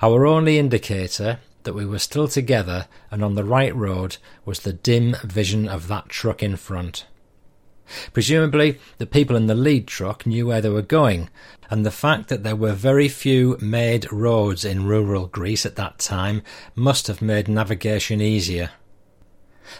Our only indicator that we were still together and on the right road was the dim vision of that truck in front. Presumably, the people in the lead truck knew where they were going, and the fact that there were very few made roads in rural Greece at that time must have made navigation easier.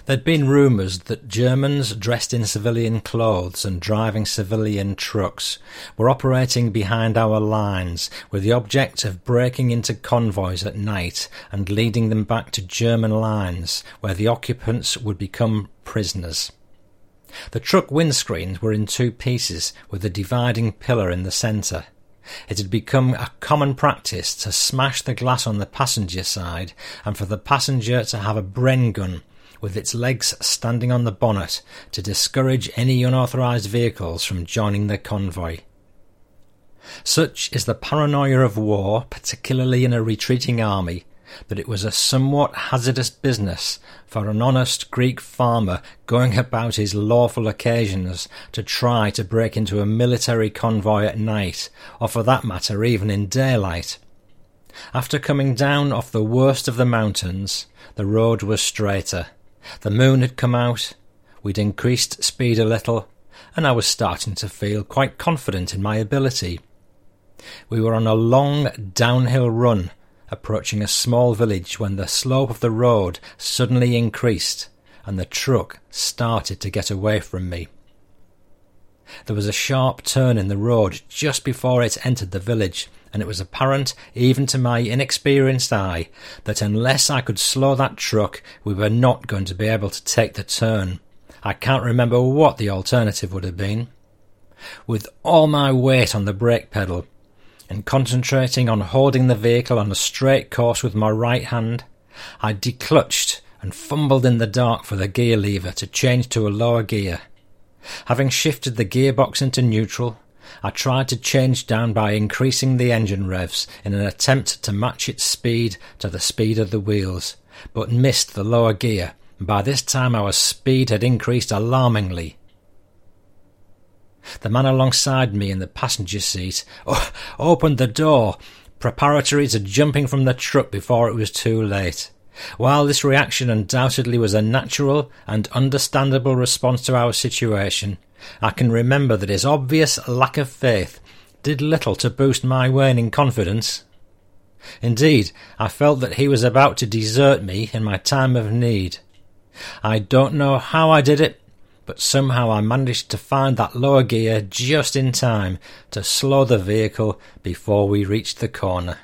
There'd been rumours that Germans dressed in civilian clothes and driving civilian trucks were operating behind our lines with the object of breaking into convoys at night and leading them back to German lines where the occupants would become prisoners. The truck windscreens were in two pieces, with a dividing pillar in the centre. It had become a common practice to smash the glass on the passenger side and for the passenger to have a Bren gun with its legs standing on the bonnet to discourage any unauthorised vehicles from joining the convoy. Such is the paranoia of war, particularly in a retreating army, that it was a somewhat hazardous business for an honest Greek farmer going about his lawful occasions to try to break into a military convoy at night, or for that matter even in daylight. After coming down off the worst of the mountains, the road was straighter. The moon had come out, we'd increased speed a little, and I was starting to feel quite confident in my ability. We were on a long downhill run approaching a small village when the slope of the road suddenly increased and the truck started to get away from me. There was a sharp turn in the road just before it entered the village, and it was apparent, even to my inexperienced eye, that unless I could slow that truck, we were not going to be able to take the turn. I can't remember what the alternative would have been. With all my weight on the brake pedal, and concentrating on holding the vehicle on a straight course with my right hand, I declutched and fumbled in the dark for the gear lever to change to a lower gear. Having shifted the gearbox into neutral, I tried to change down by increasing the engine revs in an attempt to match its speed to the speed of the wheels, but missed the lower gear, by this time our speed had increased alarmingly. The man alongside me in the passenger seat opened the door, preparatory to jumping from the truck before it was too late. While this reaction undoubtedly was a natural and understandable response to our situation, I can remember that his obvious lack of faith did little to boost my waning confidence. Indeed, I felt that he was about to desert me in my time of need. I don't know how I did it, but somehow I managed to find that lower gear just in time to slow the vehicle before we reached the corner.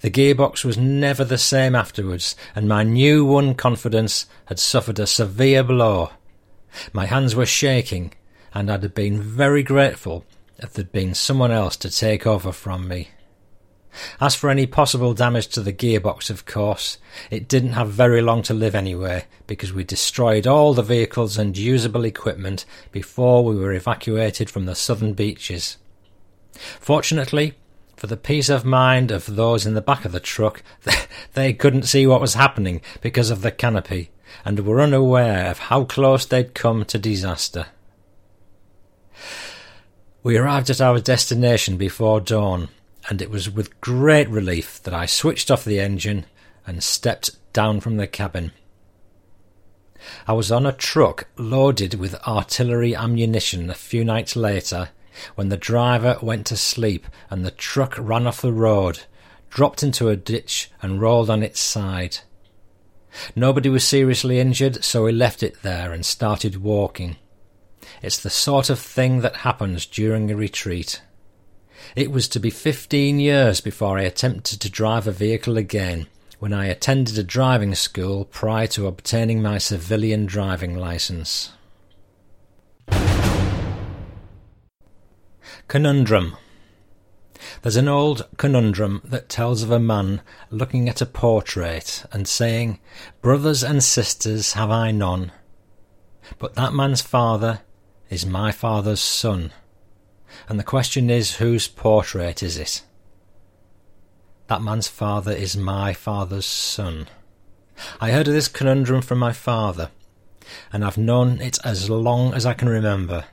The gearbox was never the same afterwards, and my new won confidence had suffered a severe blow. My hands were shaking, and I'd have been very grateful if there'd been someone else to take over from me. As for any possible damage to the gearbox, of course, it didn't have very long to live anyway, because we destroyed all the vehicles and usable equipment before we were evacuated from the southern beaches. Fortunately, for the peace of mind of those in the back of the truck, they couldn't see what was happening because of the canopy, and were unaware of how close they'd come to disaster. We arrived at our destination before dawn, and it was with great relief that I switched off the engine and stepped down from the cabin. I was on a truck loaded with artillery ammunition a few nights later when the driver went to sleep and the truck ran off the road, dropped into a ditch, and rolled on its side. Nobody was seriously injured, so we left it there and started walking. It's the sort of thing that happens during a retreat. It was to be fifteen years before I attempted to drive a vehicle again, when I attended a driving school prior to obtaining my civilian driving license. Conundrum There's an old conundrum that tells of a man looking at a portrait and saying, Brothers and sisters have I none, but that man's father is my father's son. And the question is, whose portrait is it? That man's father is my father's son. I heard of this conundrum from my father, and I've known it as long as I can remember.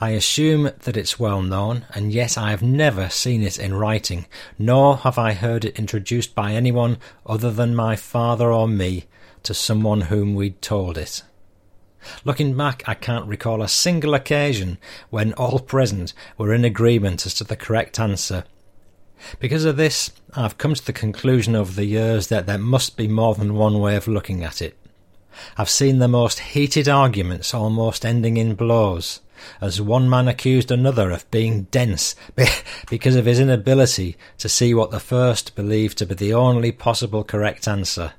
I assume that it's well known, and yet I have never seen it in writing, nor have I heard it introduced by anyone other than my father or me to someone whom we'd told it. Looking back, I can't recall a single occasion when all present were in agreement as to the correct answer. Because of this, I've come to the conclusion over the years that there must be more than one way of looking at it. I've seen the most heated arguments almost ending in blows, as one man accused another of being dense because of his inability to see what the first believed to be the only possible correct answer.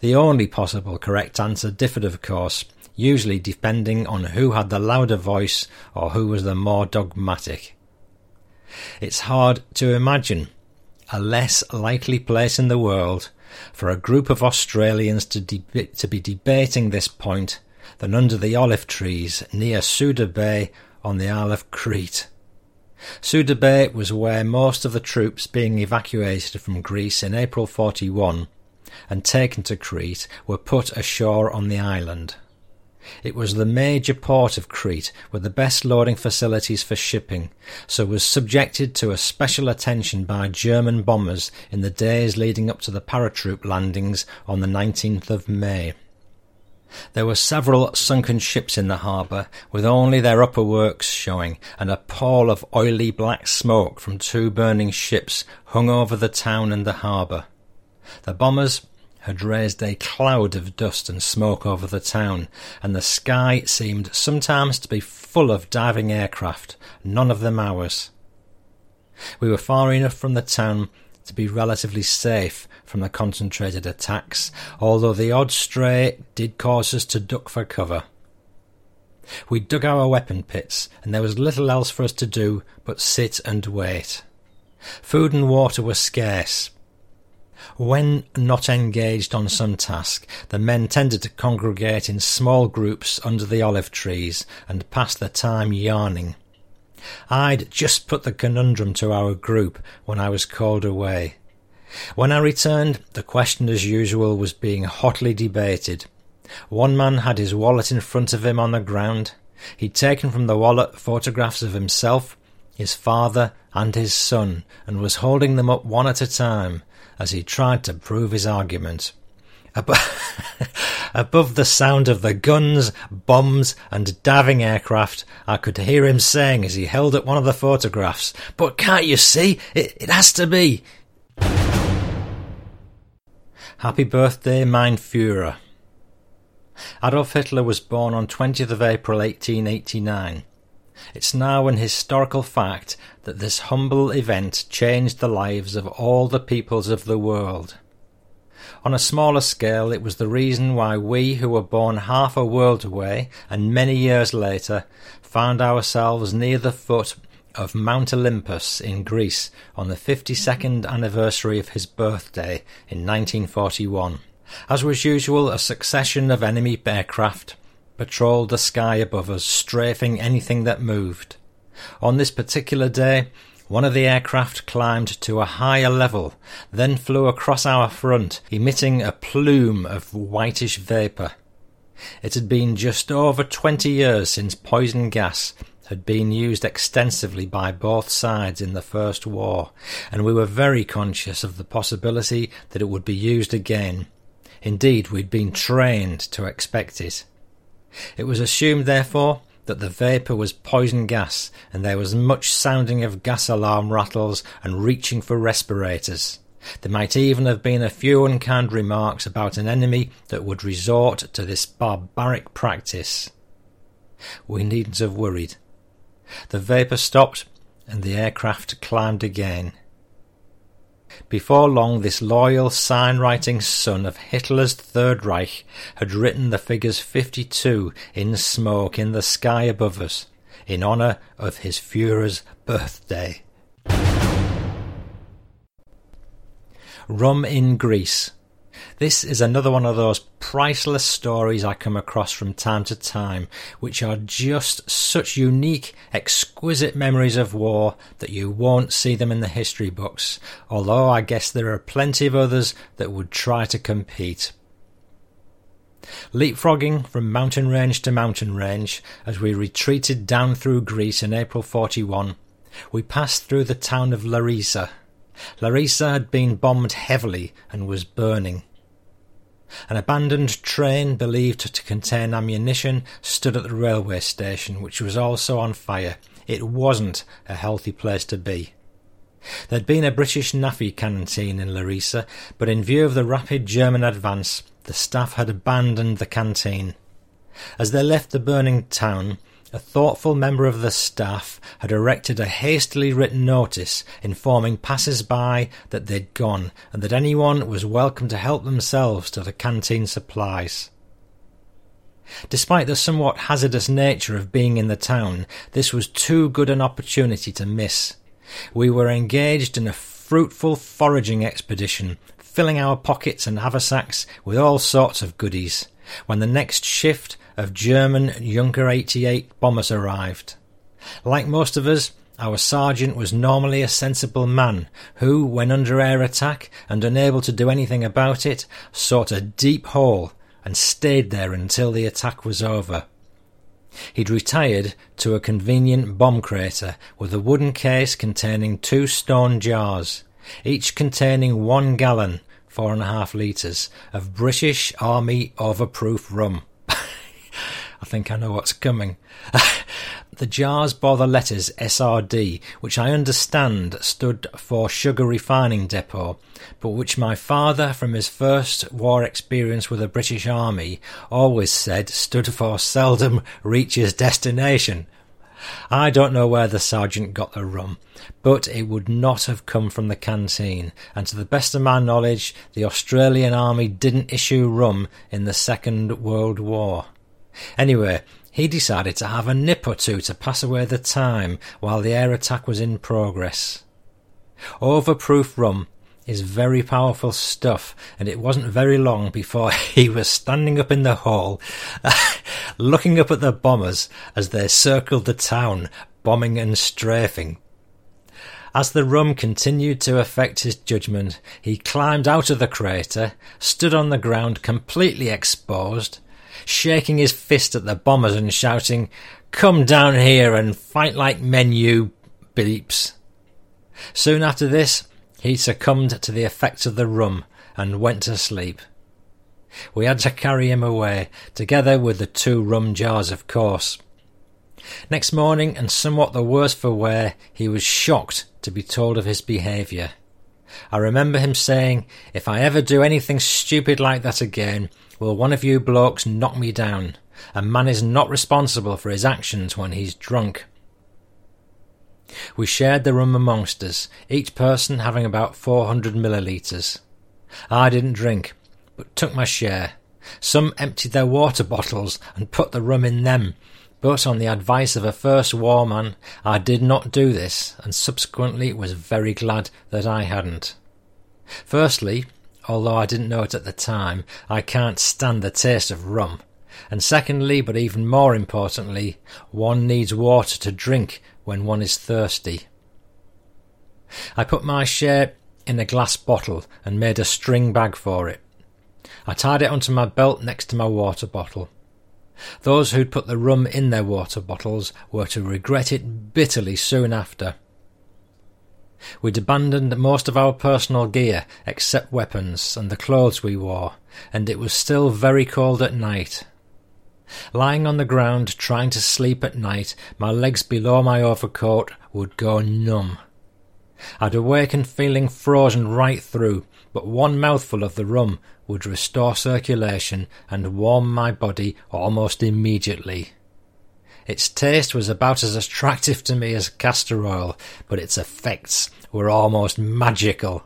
The only possible correct answer differed, of course, usually depending on who had the louder voice or who was the more dogmatic. It's hard to imagine a less likely place in the world for a group of Australians to, deb- to be debating this point than under the olive trees near Suda Bay on the Isle of Crete. Suda Bay was where most of the troops being evacuated from Greece in April 41 and taken to Crete were put ashore on the island. It was the major port of Crete with the best loading facilities for shipping, so was subjected to a special attention by German bombers in the days leading up to the paratroop landings on the 19th of May. There were several sunken ships in the harbour, with only their upper works showing, and a pall of oily black smoke from two burning ships hung over the town and the harbour. The bombers had raised a cloud of dust and smoke over the town, and the sky seemed sometimes to be full of diving aircraft, none of them ours. We were far enough from the town to be relatively safe from the concentrated attacks, although the odd stray did cause us to duck for cover. We dug our weapon pits, and there was little else for us to do but sit and wait. Food and water were scarce, when not engaged on some task, the men tended to congregate in small groups under the olive trees and pass the time yarning. I'd just put the conundrum to our group when I was called away. When I returned, the question as usual was being hotly debated. One man had his wallet in front of him on the ground. He'd taken from the wallet photographs of himself, his father, and his son, and was holding them up one at a time, as he tried to prove his argument. Above the sound of the guns, bombs, and diving aircraft, I could hear him saying as he held up one of the photographs, But can't you see? It, it has to be. Happy birthday, mein Führer. Adolf Hitler was born on 20th of April 1889. It's now an historical fact that this humble event changed the lives of all the peoples of the world. On a smaller scale, it was the reason why we, who were born half a world away and many years later, found ourselves near the foot of Mount Olympus in Greece on the 52nd anniversary of his birthday in 1941. As was usual, a succession of enemy aircraft patrolled the sky above us, strafing anything that moved. On this particular day, one of the aircraft climbed to a higher level, then flew across our front, emitting a plume of whitish vapour. It had been just over twenty years since poison gas had been used extensively by both sides in the First War, and we were very conscious of the possibility that it would be used again. Indeed, we'd been trained to expect it. It was assumed, therefore, that the vapour was poison gas, and there was much sounding of gas alarm rattles and reaching for respirators. There might even have been a few unkind remarks about an enemy that would resort to this barbaric practice. We needn't have worried. The vapour stopped, and the aircraft climbed again. Before long, this loyal sign writing son of Hitler's Third Reich had written the figures 52 in smoke in the sky above us in honour of his Führer's birthday. Rum in Greece. This is another one of those priceless stories I come across from time to time, which are just such unique, exquisite memories of war that you won't see them in the history books, although I guess there are plenty of others that would try to compete. Leapfrogging from mountain range to mountain range as we retreated down through Greece in April 41, we passed through the town of Larissa. Larissa had been bombed heavily and was burning. An abandoned train believed to contain ammunition stood at the railway station, which was also on fire. It wasn't a healthy place to be. There'd been a British NAAFI canteen in Larissa, but in view of the rapid German advance, the staff had abandoned the canteen. As they left the burning town, a thoughtful member of the staff had erected a hastily written notice informing passers-by that they'd gone and that anyone was welcome to help themselves to the canteen supplies. Despite the somewhat hazardous nature of being in the town, this was too good an opportunity to miss. We were engaged in a fruitful foraging expedition, filling our pockets and haversacks with all sorts of goodies, when the next shift of German Junker 88 bombers arrived. Like most of us, our sergeant was normally a sensible man who, when under air attack and unable to do anything about it, sought a deep hole and stayed there until the attack was over. He'd retired to a convenient bomb crater with a wooden case containing two stone jars, each containing one gallon, four and a half litres, of British Army overproof rum. I think I know what's coming. the jars bore the letters SRD, which I understand stood for Sugar Refining Depot, but which my father, from his first war experience with the British Army, always said stood for Seldom Reaches Destination. I don't know where the sergeant got the rum, but it would not have come from the canteen, and to the best of my knowledge, the Australian Army didn't issue rum in the Second World War. Anyway, he decided to have a nip or two to pass away the time while the air attack was in progress. Overproof rum is very powerful stuff, and it wasn't very long before he was standing up in the hall, looking up at the bombers as they circled the town, bombing and strafing. As the rum continued to affect his judgment, he climbed out of the crater, stood on the ground completely exposed, shaking his fist at the bombers and shouting, Come down here and fight like men, you beeps. Soon after this, he succumbed to the effects of the rum and went to sleep. We had to carry him away, together with the two rum jars, of course. Next morning, and somewhat the worse for wear, he was shocked to be told of his behaviour. I remember him saying, If I ever do anything stupid like that again, Will one of you blokes knock me down? A man is not responsible for his actions when he's drunk. We shared the rum amongst us, each person having about 400 millilitres. I didn't drink, but took my share. Some emptied their water bottles and put the rum in them, But on the advice of a first warman, I did not do this, and subsequently was very glad that I hadn't. Firstly, although I didn't know it at the time, I can't stand the taste of rum. And secondly, but even more importantly, one needs water to drink when one is thirsty. I put my share in a glass bottle and made a string bag for it. I tied it onto my belt next to my water bottle. Those who'd put the rum in their water bottles were to regret it bitterly soon after. We'd abandoned most of our personal gear except weapons and the clothes we wore, and it was still very cold at night. Lying on the ground trying to sleep at night, my legs below my overcoat would go numb. I'd awaken feeling frozen right through, but one mouthful of the rum would restore circulation and warm my body almost immediately. Its taste was about as attractive to me as castor oil, but its effects were almost magical.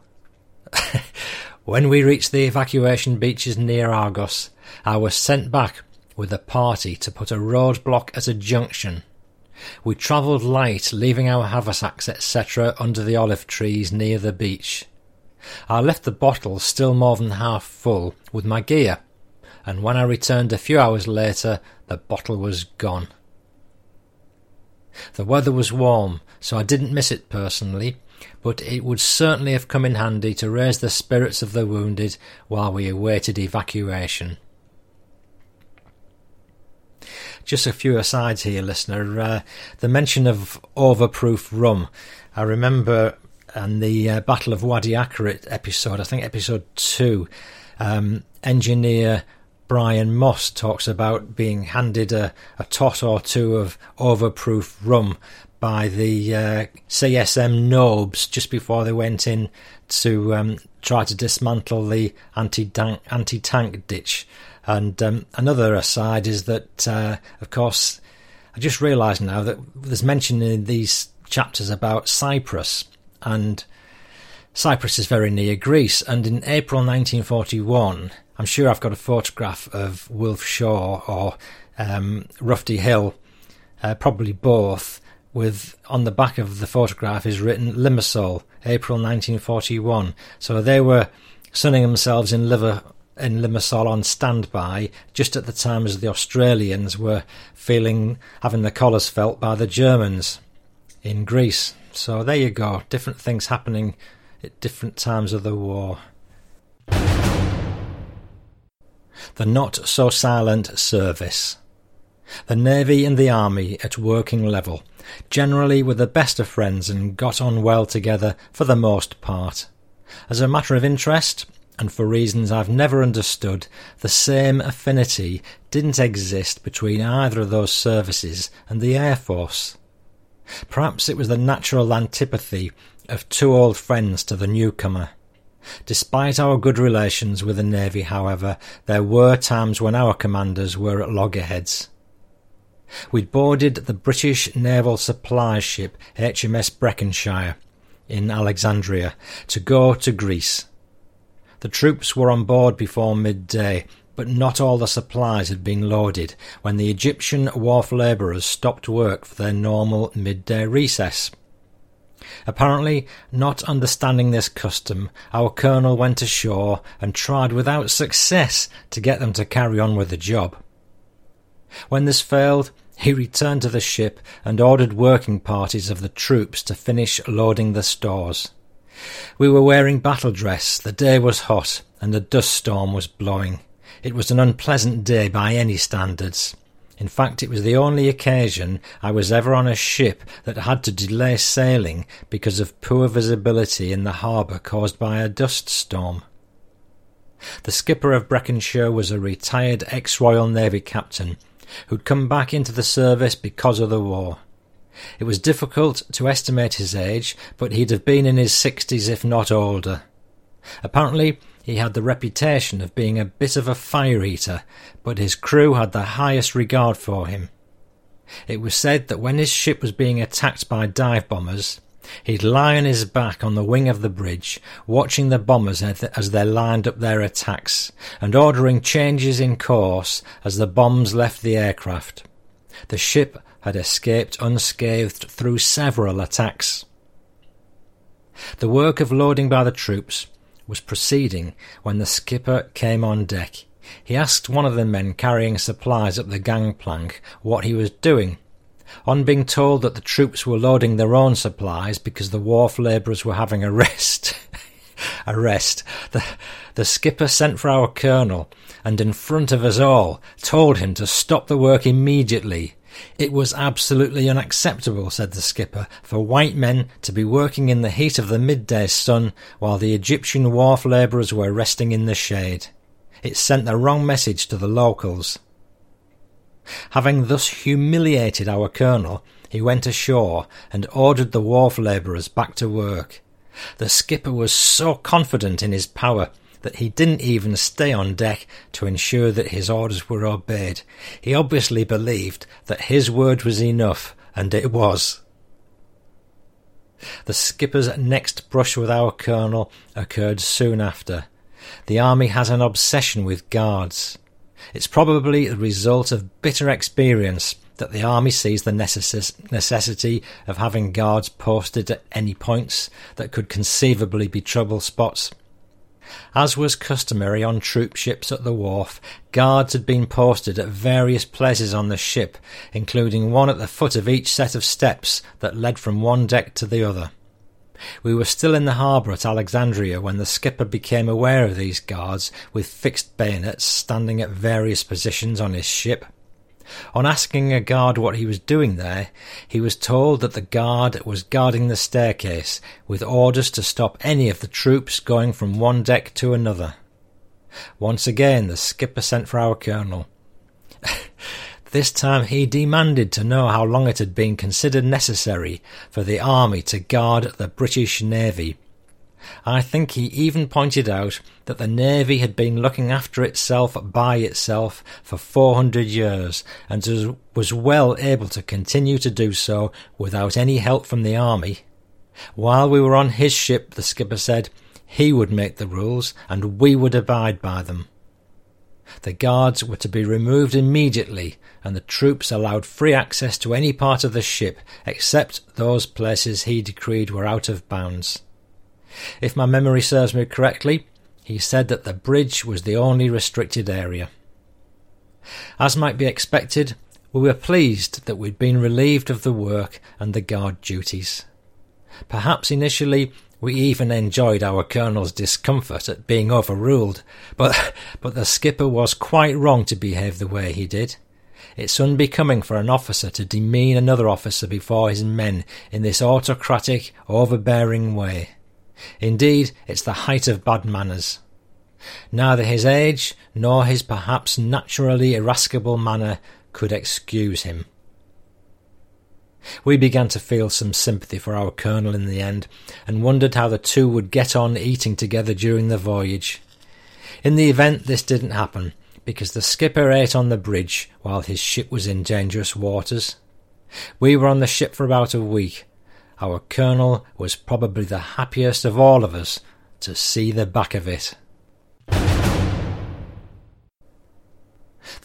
when we reached the evacuation beaches near Argos, I was sent back with a party to put a roadblock at a junction we travelled light, leaving our haversacks, etc., under the olive trees near the beach. I left the bottle still more than half full with my gear, and when I returned a few hours later, the bottle was gone. The weather was warm, so I didn't miss it personally, but it would certainly have come in handy to raise the spirits of the wounded while we awaited evacuation. Just a few asides here, listener. Uh, the mention of overproof rum. I remember in the uh, Battle of Wadi Akarit episode, I think episode two, um, engineer Brian Moss talks about being handed a, a tot or two of overproof rum by the uh, CSM Nobes just before they went in to um, try to dismantle the anti-tank, ditch and um, another aside is that, uh, of course, I just realised now that there's mention in these chapters about Cyprus, and Cyprus is very near Greece. And in April 1941, I'm sure I've got a photograph of Wolf Shaw or um, Rufty Hill, uh, probably both. With on the back of the photograph is written Limassol, April 1941. So they were sunning themselves in liver in Limassol on standby just at the time as the Australians were feeling having the collars felt by the Germans in Greece. So there you go, different things happening at different times of the war. The not so silent service. The Navy and the Army at working level, generally were the best of friends and got on well together for the most part. As a matter of interest, and for reasons I've never understood, the same affinity didn't exist between either of those services and the Air Force. Perhaps it was the natural antipathy of two old friends to the newcomer. Despite our good relations with the Navy, however, there were times when our commanders were at loggerheads. We'd boarded the British naval supply ship HMS Breconshire in Alexandria to go to Greece. The troops were on board before midday, but not all the supplies had been loaded when the Egyptian wharf labourers stopped work for their normal midday recess. Apparently, not understanding this custom, our colonel went ashore and tried without success to get them to carry on with the job. When this failed, he returned to the ship and ordered working parties of the troops to finish loading the stores. We were wearing battle dress, the day was hot, and a dust storm was blowing. It was an unpleasant day by any standards. In fact, it was the only occasion I was ever on a ship that had to delay sailing because of poor visibility in the harbour caused by a dust storm. The skipper of Breconshire was a retired ex-Royal Navy captain who'd come back into the service because of the war. It was difficult to estimate his age, but he'd have been in his sixties if not older. Apparently, he had the reputation of being a bit of a fire eater, but his crew had the highest regard for him. It was said that when his ship was being attacked by dive bombers, he'd lie on his back on the wing of the bridge, watching the bombers as they lined up their attacks, and ordering changes in course as the bombs left the aircraft. The ship had escaped unscathed through several attacks. The work of loading by the troops was proceeding when the skipper came on deck. He asked one of the men carrying supplies up the gangplank what he was doing. On being told that the troops were loading their own supplies because the wharf labourers were having a rest, a rest, the, the skipper sent for our colonel and in front of us all told him to stop the work immediately. It was absolutely unacceptable, said the skipper, for white men to be working in the heat of the midday sun while the Egyptian wharf labourers were resting in the shade. It sent the wrong message to the locals. Having thus humiliated our colonel, he went ashore and ordered the wharf labourers back to work. The skipper was so confident in his power that he didn't even stay on deck to ensure that his orders were obeyed. He obviously believed that his word was enough, and it was. The skipper's next brush with our colonel occurred soon after. The army has an obsession with guards. It's probably the result of bitter experience that the army sees the necess- necessity of having guards posted at any points that could conceivably be trouble spots. As was customary on troop ships at the wharf, guards had been posted at various places on the ship, including one at the foot of each set of steps that led from one deck to the other. We were still in the harbour at Alexandria when the skipper became aware of these guards with fixed bayonets standing at various positions on his ship. On asking a guard what he was doing there, he was told that the guard was guarding the staircase, with orders to stop any of the troops going from one deck to another. Once again, the skipper sent for our colonel. this time he demanded to know how long it had been considered necessary for the army to guard the British Navy I think he even pointed out that the Navy had been looking after itself by itself for 400 years and was well able to continue to do so without any help from the Army. While we were on his ship, the skipper said, he would make the rules and we would abide by them. The guards were to be removed immediately and the troops allowed free access to any part of the ship except those places he decreed were out of bounds. If my memory serves me correctly, he said that the bridge was the only restricted area. As might be expected, we were pleased that we'd been relieved of the work and the guard duties. Perhaps initially we even enjoyed our colonel's discomfort at being overruled, but, but the skipper was quite wrong to behave the way he did. It's unbecoming for an officer to demean another officer before his men in this autocratic, overbearing way. Indeed, it's the height of bad manners. Neither his age nor his perhaps naturally irascible manner could excuse him. We began to feel some sympathy for our colonel in the end, and wondered how the two would get on eating together during the voyage. In the event, this didn't happen, because the skipper ate on the bridge while his ship was in dangerous waters. We were on the ship for about a week, our colonel was probably the happiest of all of us to see the back of it.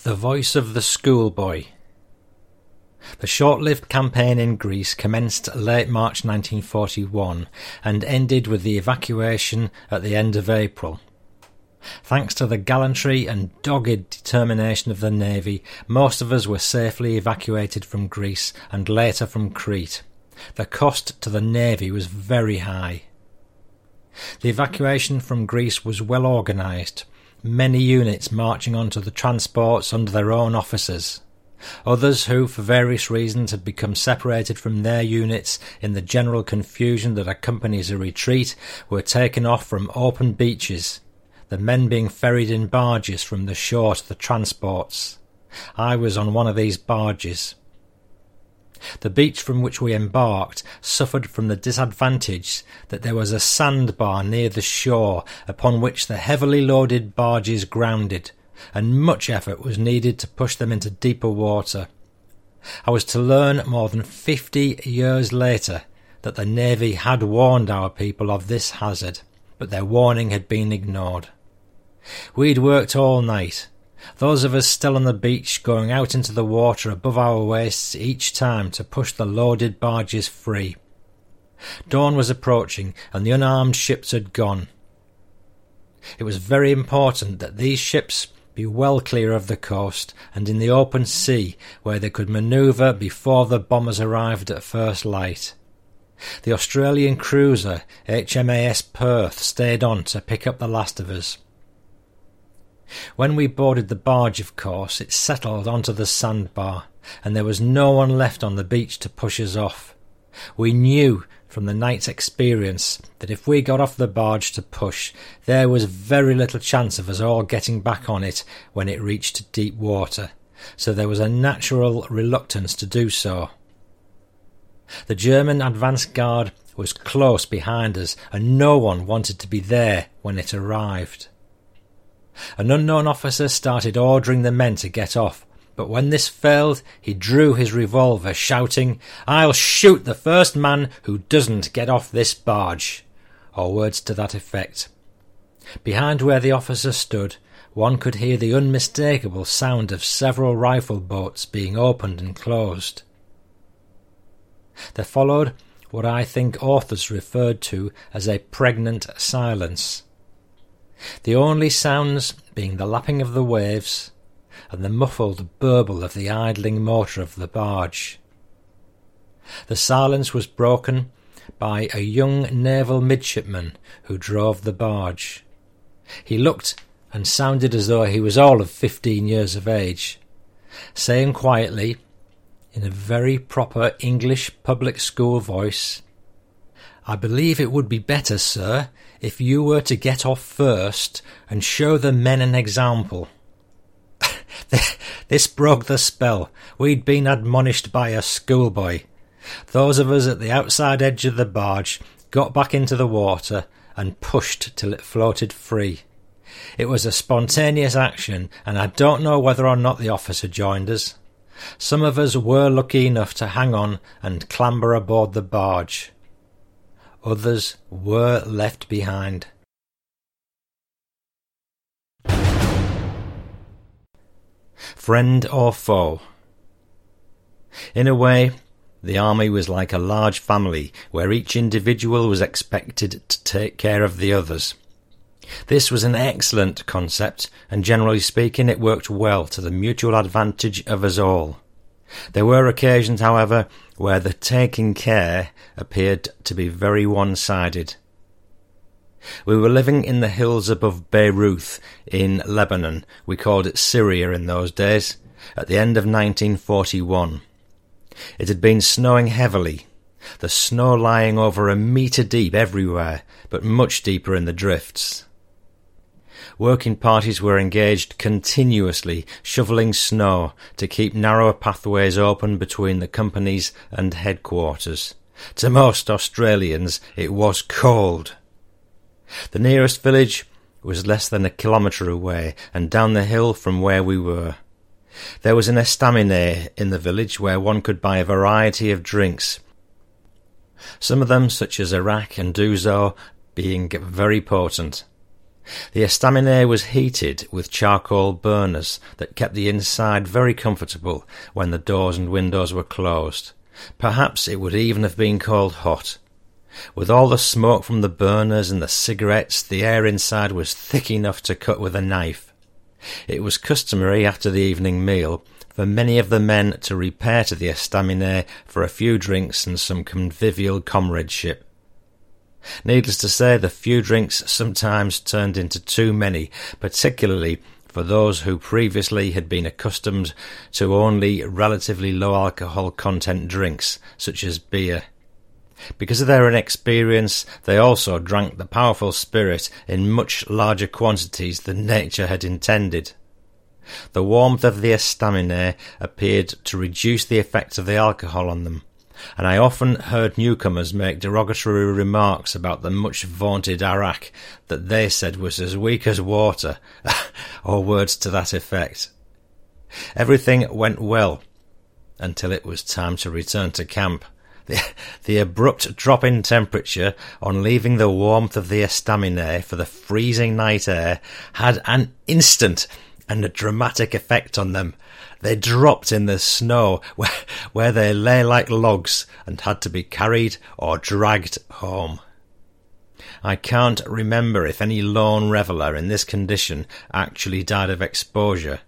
The Voice of the Schoolboy The short-lived campaign in Greece commenced late March 1941 and ended with the evacuation at the end of April. Thanks to the gallantry and dogged determination of the Navy, most of us were safely evacuated from Greece and later from Crete. The cost to the Navy was very high. The evacuation from Greece was well organised, many units marching onto the transports under their own officers. Others who, for various reasons, had become separated from their units in the general confusion that accompanies a retreat, were taken off from open beaches, the men being ferried in barges from the shore to the transports. I was on one of these barges. The beach from which we embarked suffered from the disadvantage that there was a sandbar near the shore upon which the heavily loaded barges grounded, and much effort was needed to push them into deeper water. I was to learn more than fifty years later that the Navy had warned our people of this hazard, but their warning had been ignored. We'd worked all night, Those of us still on the beach going out into the water above our waists each time to push the loaded barges free. Dawn was approaching and the unarmed ships had gone. It was very important that these ships be well clear of the coast and in the open sea where they could manoeuvre before the bombers arrived at first light. The Australian cruiser HMAS Perth stayed on to pick up the last of us. When we boarded the barge, of course, it settled onto the sandbar, and there was no one left on the beach to push us off. We knew from the night's experience that if we got off the barge to push, there was very little chance of us all getting back on it when it reached deep water, so there was a natural reluctance to do so. The German advance guard was close behind us, and no one wanted to be there when it arrived. An unknown officer started ordering the men to get off, but when this failed, he drew his revolver, shouting, I'll shoot the first man who doesn't get off this barge, or words to that effect. Behind where the officer stood, one could hear the unmistakable sound of several rifle boats being opened and closed. There followed what I think authors referred to as a pregnant silence. The only sounds being the lapping of the waves and the muffled burble of the idling motor of the barge. The silence was broken by a young naval midshipman who drove the barge. He looked and sounded as though he was all of fifteen years of age, saying quietly, in a very proper English public school voice, I believe it would be better, sir, if you were to get off first and show the men an example. this broke the spell. We'd been admonished by a schoolboy. Those of us at the outside edge of the barge got back into the water and pushed till it floated free. It was a spontaneous action, and I don't know whether or not the officer joined us. Some of us were lucky enough to hang on and clamber aboard the barge. Others were left behind. Friend or foe? In a way, the army was like a large family where each individual was expected to take care of the others. This was an excellent concept, and generally speaking, it worked well to the mutual advantage of us all. There were occasions, however, where the taking care appeared to be very one sided. We were living in the hills above Beirut in Lebanon. We called it Syria in those days, at the end of 1941. It had been snowing heavily, the snow lying over a metre deep everywhere, but much deeper in the drifts. Working parties were engaged continuously shoveling snow to keep narrower pathways open between the companies and headquarters. To most Australians, it was cold. The nearest village was less than a kilometre away and down the hill from where we were. There was an estaminet in the village where one could buy a variety of drinks. Some of them, such as arak and ouzo, being very potent. The estaminet was heated with charcoal burners that kept the inside very comfortable when the doors and windows were closed. Perhaps it would even have been called hot. With all the smoke from the burners and the cigarettes, the air inside was thick enough to cut with a knife. It was customary after the evening meal for many of the men to repair to the estaminet for a few drinks and some convivial comradeship. Needless to say, the few drinks sometimes turned into too many, particularly for those who previously had been accustomed to only relatively low alcohol content drinks, such as beer. Because of their inexperience, they also drank the powerful spirit in much larger quantities than nature had intended. The warmth of the estaminet appeared to reduce the effect of the alcohol on them, and I often heard newcomers make derogatory remarks about the much vaunted arak that they said was as weak as water, or words to that effect. Everything went well until it was time to return to camp. The, the abrupt drop in temperature on leaving the warmth of the estaminet for the freezing night air had an instant and a dramatic effect on them. They dropped in the snow where, where they lay like logs and had to be carried or dragged home. I can't remember if any lone reveller in this condition actually died of exposure,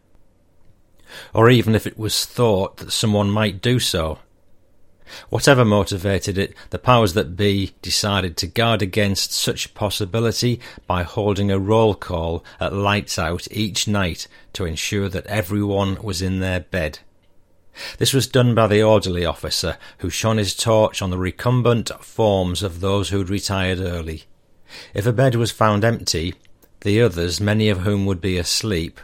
or even if it was thought that someone might do so. Whatever motivated it, the powers that be decided to guard against such a possibility by holding a roll call at lights out each night to ensure that everyone was in their bed. This was done by the orderly officer, who shone his torch on the recumbent forms of those who had retired early. If a bed was found empty, the others, many of whom would be asleep,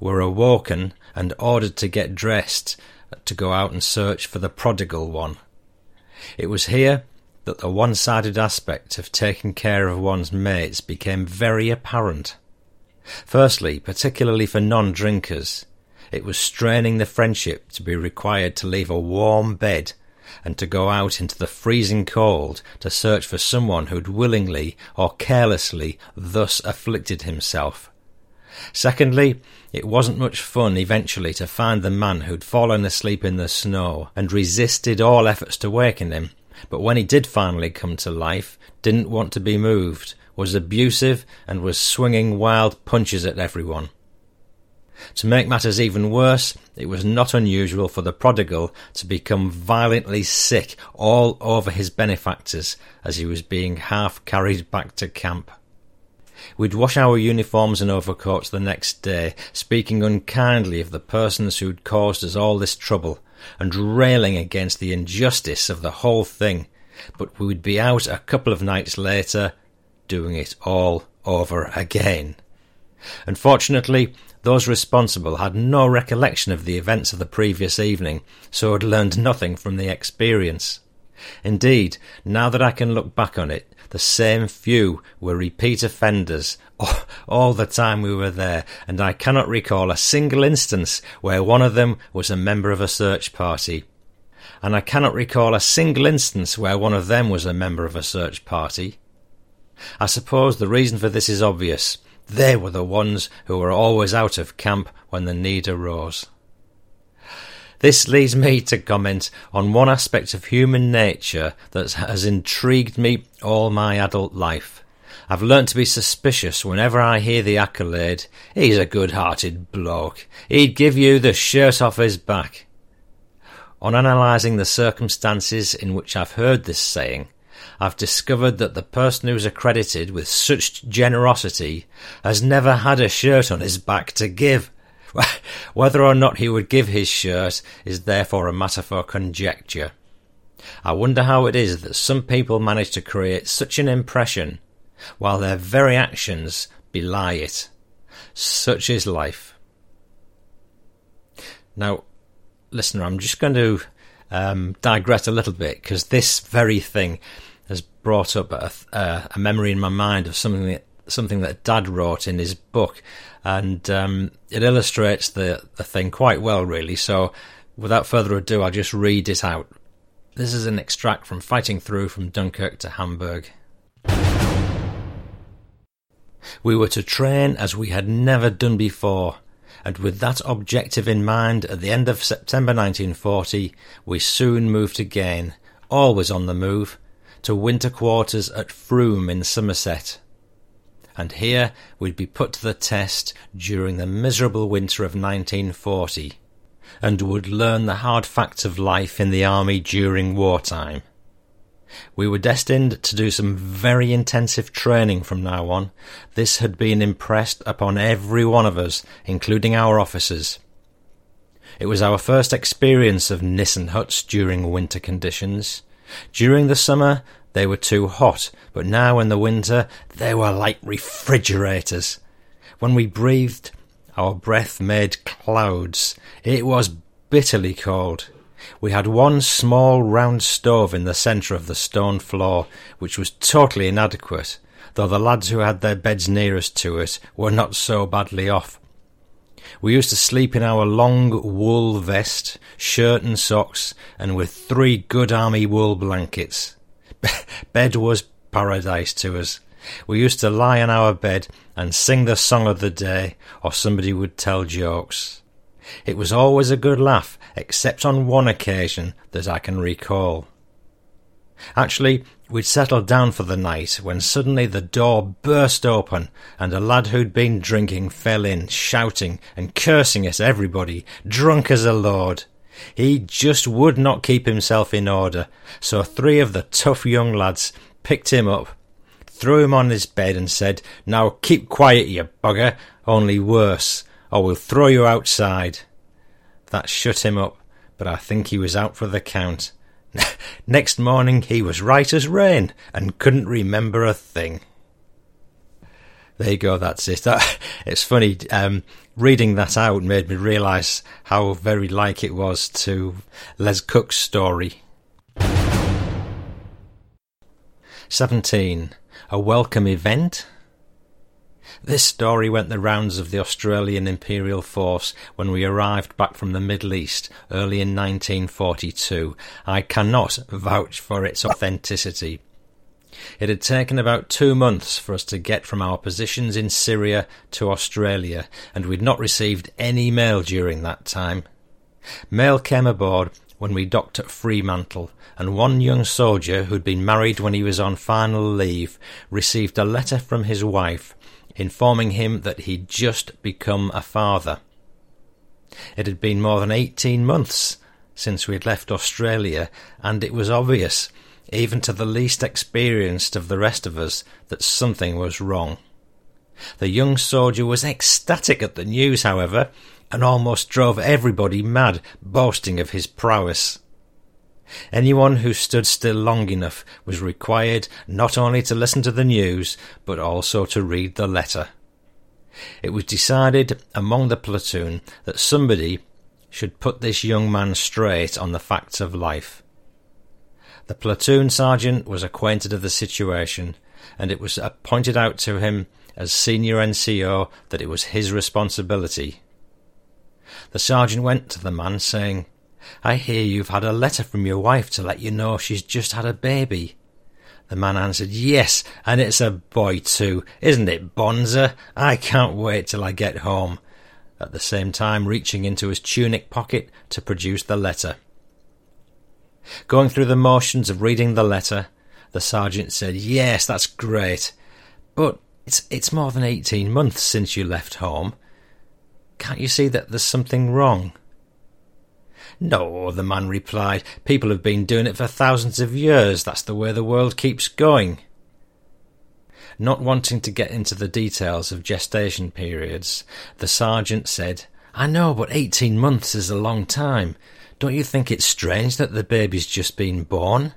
were awoken and ordered to get dressed to go out and search for the prodigal one. It was here that the one sided aspect of taking care of one's mates became very apparent. Firstly, particularly for non drinkers, it was straining the friendship to be required to leave a warm bed and to go out into the freezing cold to search for someone who'd willingly or carelessly thus afflicted himself. Secondly, it wasn't much fun eventually to find the man who'd fallen asleep in the snow and resisted all efforts to waken him, but when he did finally come to life, didn't want to be moved, was abusive, and was swinging wild punches at everyone. To make matters even worse, it was not unusual for the prodigal to become violently sick all over his benefactors as he was being half carried back to camp. We'd wash our uniforms and overcoats the next day, speaking unkindly of the persons who'd caused us all this trouble, and railing against the injustice of the whole thing, but we'd be out a couple of nights later, doing it all over again. Unfortunately, those responsible had no recollection of the events of the previous evening, so had learned nothing from the experience. Indeed, now that I can look back on it, the same few were repeat offenders all the time we were there, and I cannot recall a single instance where one of them was a member of a search party. And I cannot recall a single instance where one of them was a member of a search party. I suppose the reason for this is obvious. They were the ones who were always out of camp when the need arose. This leads me to comment on one aspect of human nature that has intrigued me all my adult life. I've learnt to be suspicious whenever I hear the accolade, he's a good hearted bloke. He'd give you the shirt off his back. On analysing the circumstances in which I've heard this saying, I've discovered that the person who's accredited with such generosity has never had a shirt on his back to give. Whether or not he would give his shirt is therefore a matter for conjecture. I wonder how it is that some people manage to create such an impression while their very actions belie it. Such is life. Now, listener, I'm just going to um, digress a little bit because this very thing has brought up a, uh, a memory in my mind of something that something that Dad wrote in his book, and um, it illustrates the the thing quite well, really. So, without further ado, I'll just read it out. This is an extract from Fighting Through from Dunkirk to Hamburg. We were to train as we had never done before, and with that objective in mind, at the end of September 1940, we soon moved again, always on the move, to winter quarters at Frome in Somerset and here we'd be put to the test during the miserable winter of 1940, and would learn the hard facts of life in the army during wartime. We were destined to do some very intensive training from now on. This had been impressed upon every one of us, including our officers. It was our first experience of Nissen huts during winter conditions. During the summer, they were too hot, but now in the winter they were like refrigerators. When we breathed, our breath made clouds. It was bitterly cold. We had one small round stove in the centre of the stone floor, which was totally inadequate, though the lads who had their beds nearest to it were not so badly off. We used to sleep in our long wool vest, shirt and socks, and with three good army wool blankets. Bed was paradise to us. We used to lie on our bed and sing the song of the day, or somebody would tell jokes. It was always a good laugh, except on one occasion that I can recall. Actually, we'd settled down for the night when suddenly the door burst open and a lad who'd been drinking fell in, shouting and cursing at everybody, drunk as a lord. He just would not keep himself in order, so three of the tough young lads picked him up, threw him on his bed, and said, Now keep quiet, you bugger, only worse, or we'll throw you outside. That shut him up, but I think he was out for the count. Next morning he was right as rain and couldn't remember a thing. There you go, that's it. That, it's funny, um, reading that out made me realise how very like it was to Les Cook's story. 17. A welcome event? This story went the rounds of the Australian Imperial Force when we arrived back from the Middle East early in 1942. I cannot vouch for its authenticity. It had taken about two months for us to get from our positions in Syria to Australia, and we'd not received any mail during that time. Mail came aboard when we docked at Fremantle, and one young soldier who'd been married when he was on final leave received a letter from his wife informing him that he'd just become a father. It had been more than eighteen months since we had left Australia, and it was obvious, even to the least experienced of the rest of us, that something was wrong. The young soldier was ecstatic at the news, however, and almost drove everybody mad, boasting of his prowess. Anyone who stood still long enough was required not only to listen to the news, but also to read the letter. It was decided among the platoon that somebody should put this young man straight on the facts of life. The platoon sergeant was acquainted of the situation, and it was pointed out to him as senior NCO that it was his responsibility. The sergeant went to the man, saying, I hear you've had a letter from your wife to let you know she's just had a baby. The man answered, Yes, and it's a boy too. Isn't it, Bonza? I can't wait till I get home. At the same time, reaching into his tunic pocket to produce the letter. Going through the motions of reading the letter, the sergeant said, Yes, that's great. But it's, it's more than eighteen months since you left home. Can't you see that there's something wrong? No, the man replied. People have been doing it for thousands of years. That's the way the world keeps going. Not wanting to get into the details of gestation periods, the sergeant said, I know, but eighteen months is a long time. Don't you think it's strange that the baby's just been born?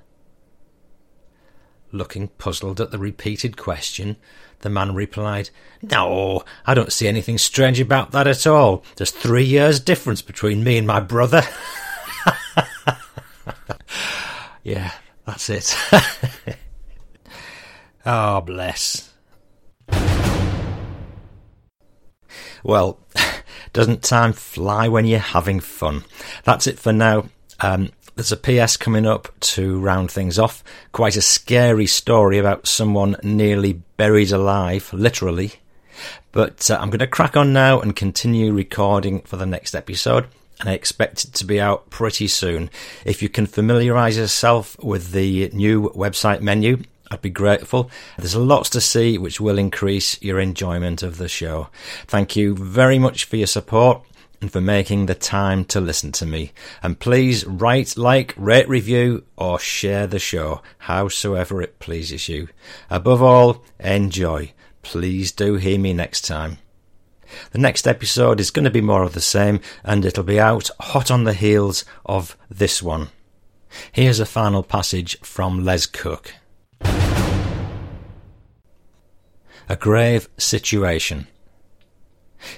Looking puzzled at the repeated question, the man replied, No, I don't see anything strange about that at all. There's three years difference between me and my brother. yeah, that's it. oh, bless. Well, doesn't time fly when you're having fun? That's it for now. Um, there's a PS coming up to round things off. Quite a scary story about someone nearly buried alive, literally. But uh, I'm going to crack on now and continue recording for the next episode. And I expect it to be out pretty soon. If you can familiarise yourself with the new website menu, I'd be grateful. There's lots to see which will increase your enjoyment of the show. Thank you very much for your support and for making the time to listen to me. And please write, like, rate, review, or share the show, howsoever it pleases you. Above all, enjoy. Please do hear me next time. The next episode is going to be more of the same, and it'll be out hot on the heels of this one. Here's a final passage from Les Cook. A grave situation.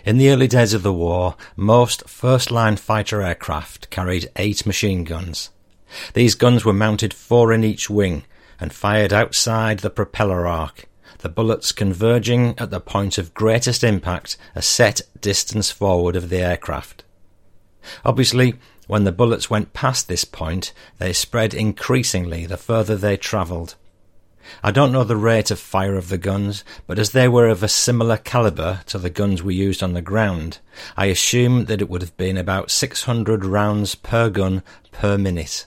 In the early days of the war, most first-line fighter aircraft carried eight machine guns. These guns were mounted four in each wing and fired outside the propeller arc, the bullets converging at the point of greatest impact a set distance forward of the aircraft. Obviously, when the bullets went past this point, they spread increasingly the further they travelled. I don't know the rate of fire of the guns, but as they were of a similar calibre to the guns we used on the ground, I assume that it would have been about 600 rounds per gun per minute.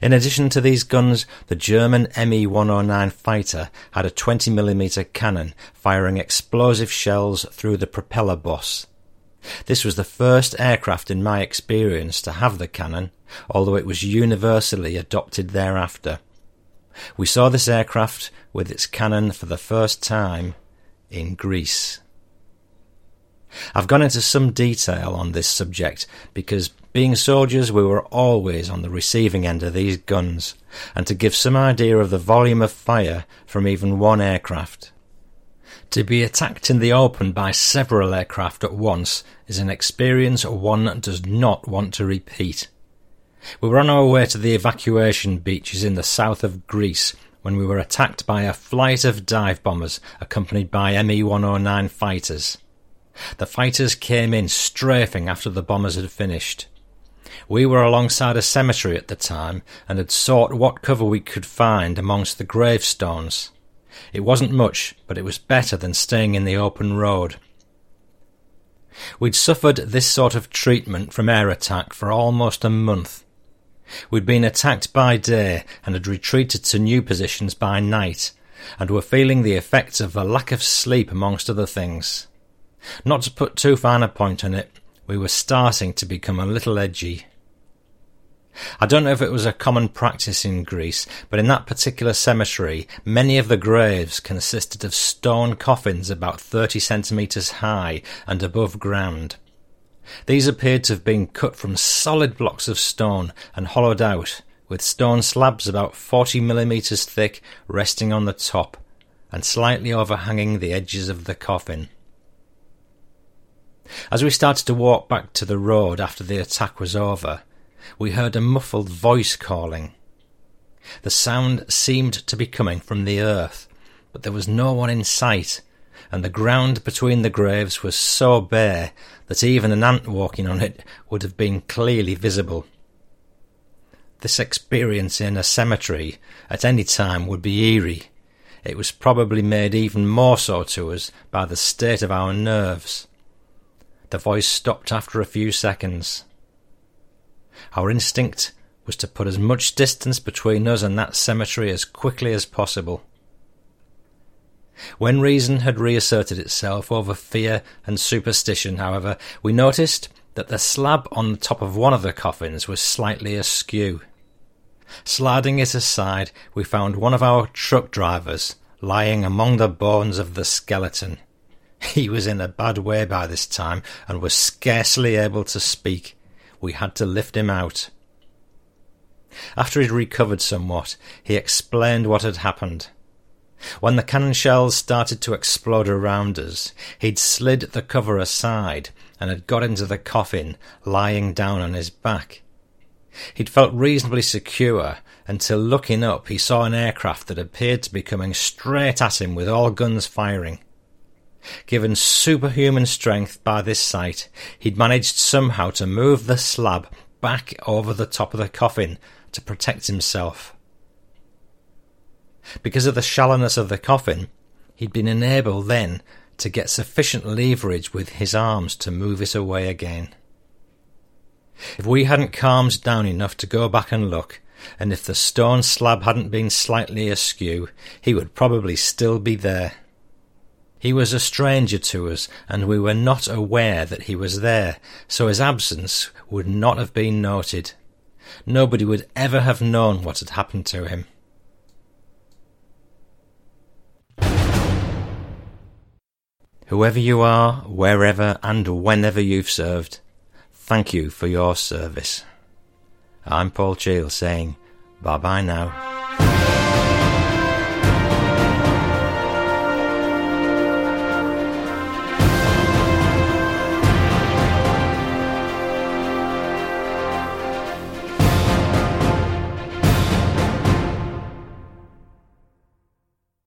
In addition to these guns, the German Me 109 fighter had a 20mm cannon firing explosive shells through the propeller boss. This was the first aircraft in my experience to have the cannon, although it was universally adopted thereafter. We saw this aircraft with its cannon for the first time in Greece. I've gone into some detail on this subject because being soldiers we were always on the receiving end of these guns and to give some idea of the volume of fire from even one aircraft. To be attacked in the open by several aircraft at once is an experience one does not want to repeat. We were on our way to the evacuation beaches in the south of Greece when we were attacked by a flight of dive bombers accompanied by Me 109 fighters. The fighters came in strafing after the bombers had finished. We were alongside a cemetery at the time and had sought what cover we could find amongst the gravestones. It wasn't much, but it was better than staying in the open road. We'd suffered this sort of treatment from air attack for almost a month. We'd been attacked by day and had retreated to new positions by night, and were feeling the effects of a lack of sleep amongst other things. Not to put too fine a point on it, we were starting to become a little edgy. I don't know if it was a common practice in Greece, but in that particular cemetery, many of the graves consisted of stone coffins about 30 centimetres high and above ground. These appeared to have been cut from solid blocks of stone and hollowed out, with stone slabs about 40 millimetres thick resting on the top and slightly overhanging the edges of the coffin. As we started to walk back to the road after the attack was over, we heard a muffled voice calling. The sound seemed to be coming from the earth, but there was no one in sight, and the ground between the graves was so bare that even an ant walking on it would have been clearly visible. This experience in a cemetery at any time would be eerie. It was probably made even more so to us by the state of our nerves. The voice stopped after a few seconds. Our instinct was to put as much distance between us and that cemetery as quickly as possible. When reason had reasserted itself over fear and superstition, however, we noticed that the slab on the top of one of the coffins was slightly askew. Sliding it aside, we found one of our truck drivers lying among the bones of the skeleton. He was in a bad way by this time and was scarcely able to speak. We had to lift him out. After he'd recovered somewhat, he explained what had happened. When the cannon shells started to explode around us, he'd slid the cover aside and had got into the coffin, lying down on his back. He'd felt reasonably secure until looking up he saw an aircraft that appeared to be coming straight at him with all guns firing. Given superhuman strength by this sight, he'd managed somehow to move the slab back over the top of the coffin to protect himself. Because of the shallowness of the coffin, he'd been enabled then to get sufficient leverage with his arms to move it away again. If we hadn't calmed down enough to go back and look, and if the stone slab hadn't been slightly askew, he would probably still be there. He was a stranger to us, and we were not aware that he was there, so his absence would not have been noted. Nobody would ever have known what had happened to him. Whoever you are, wherever and whenever you've served, thank you for your service. I'm Paul Cheall saying bye bye now.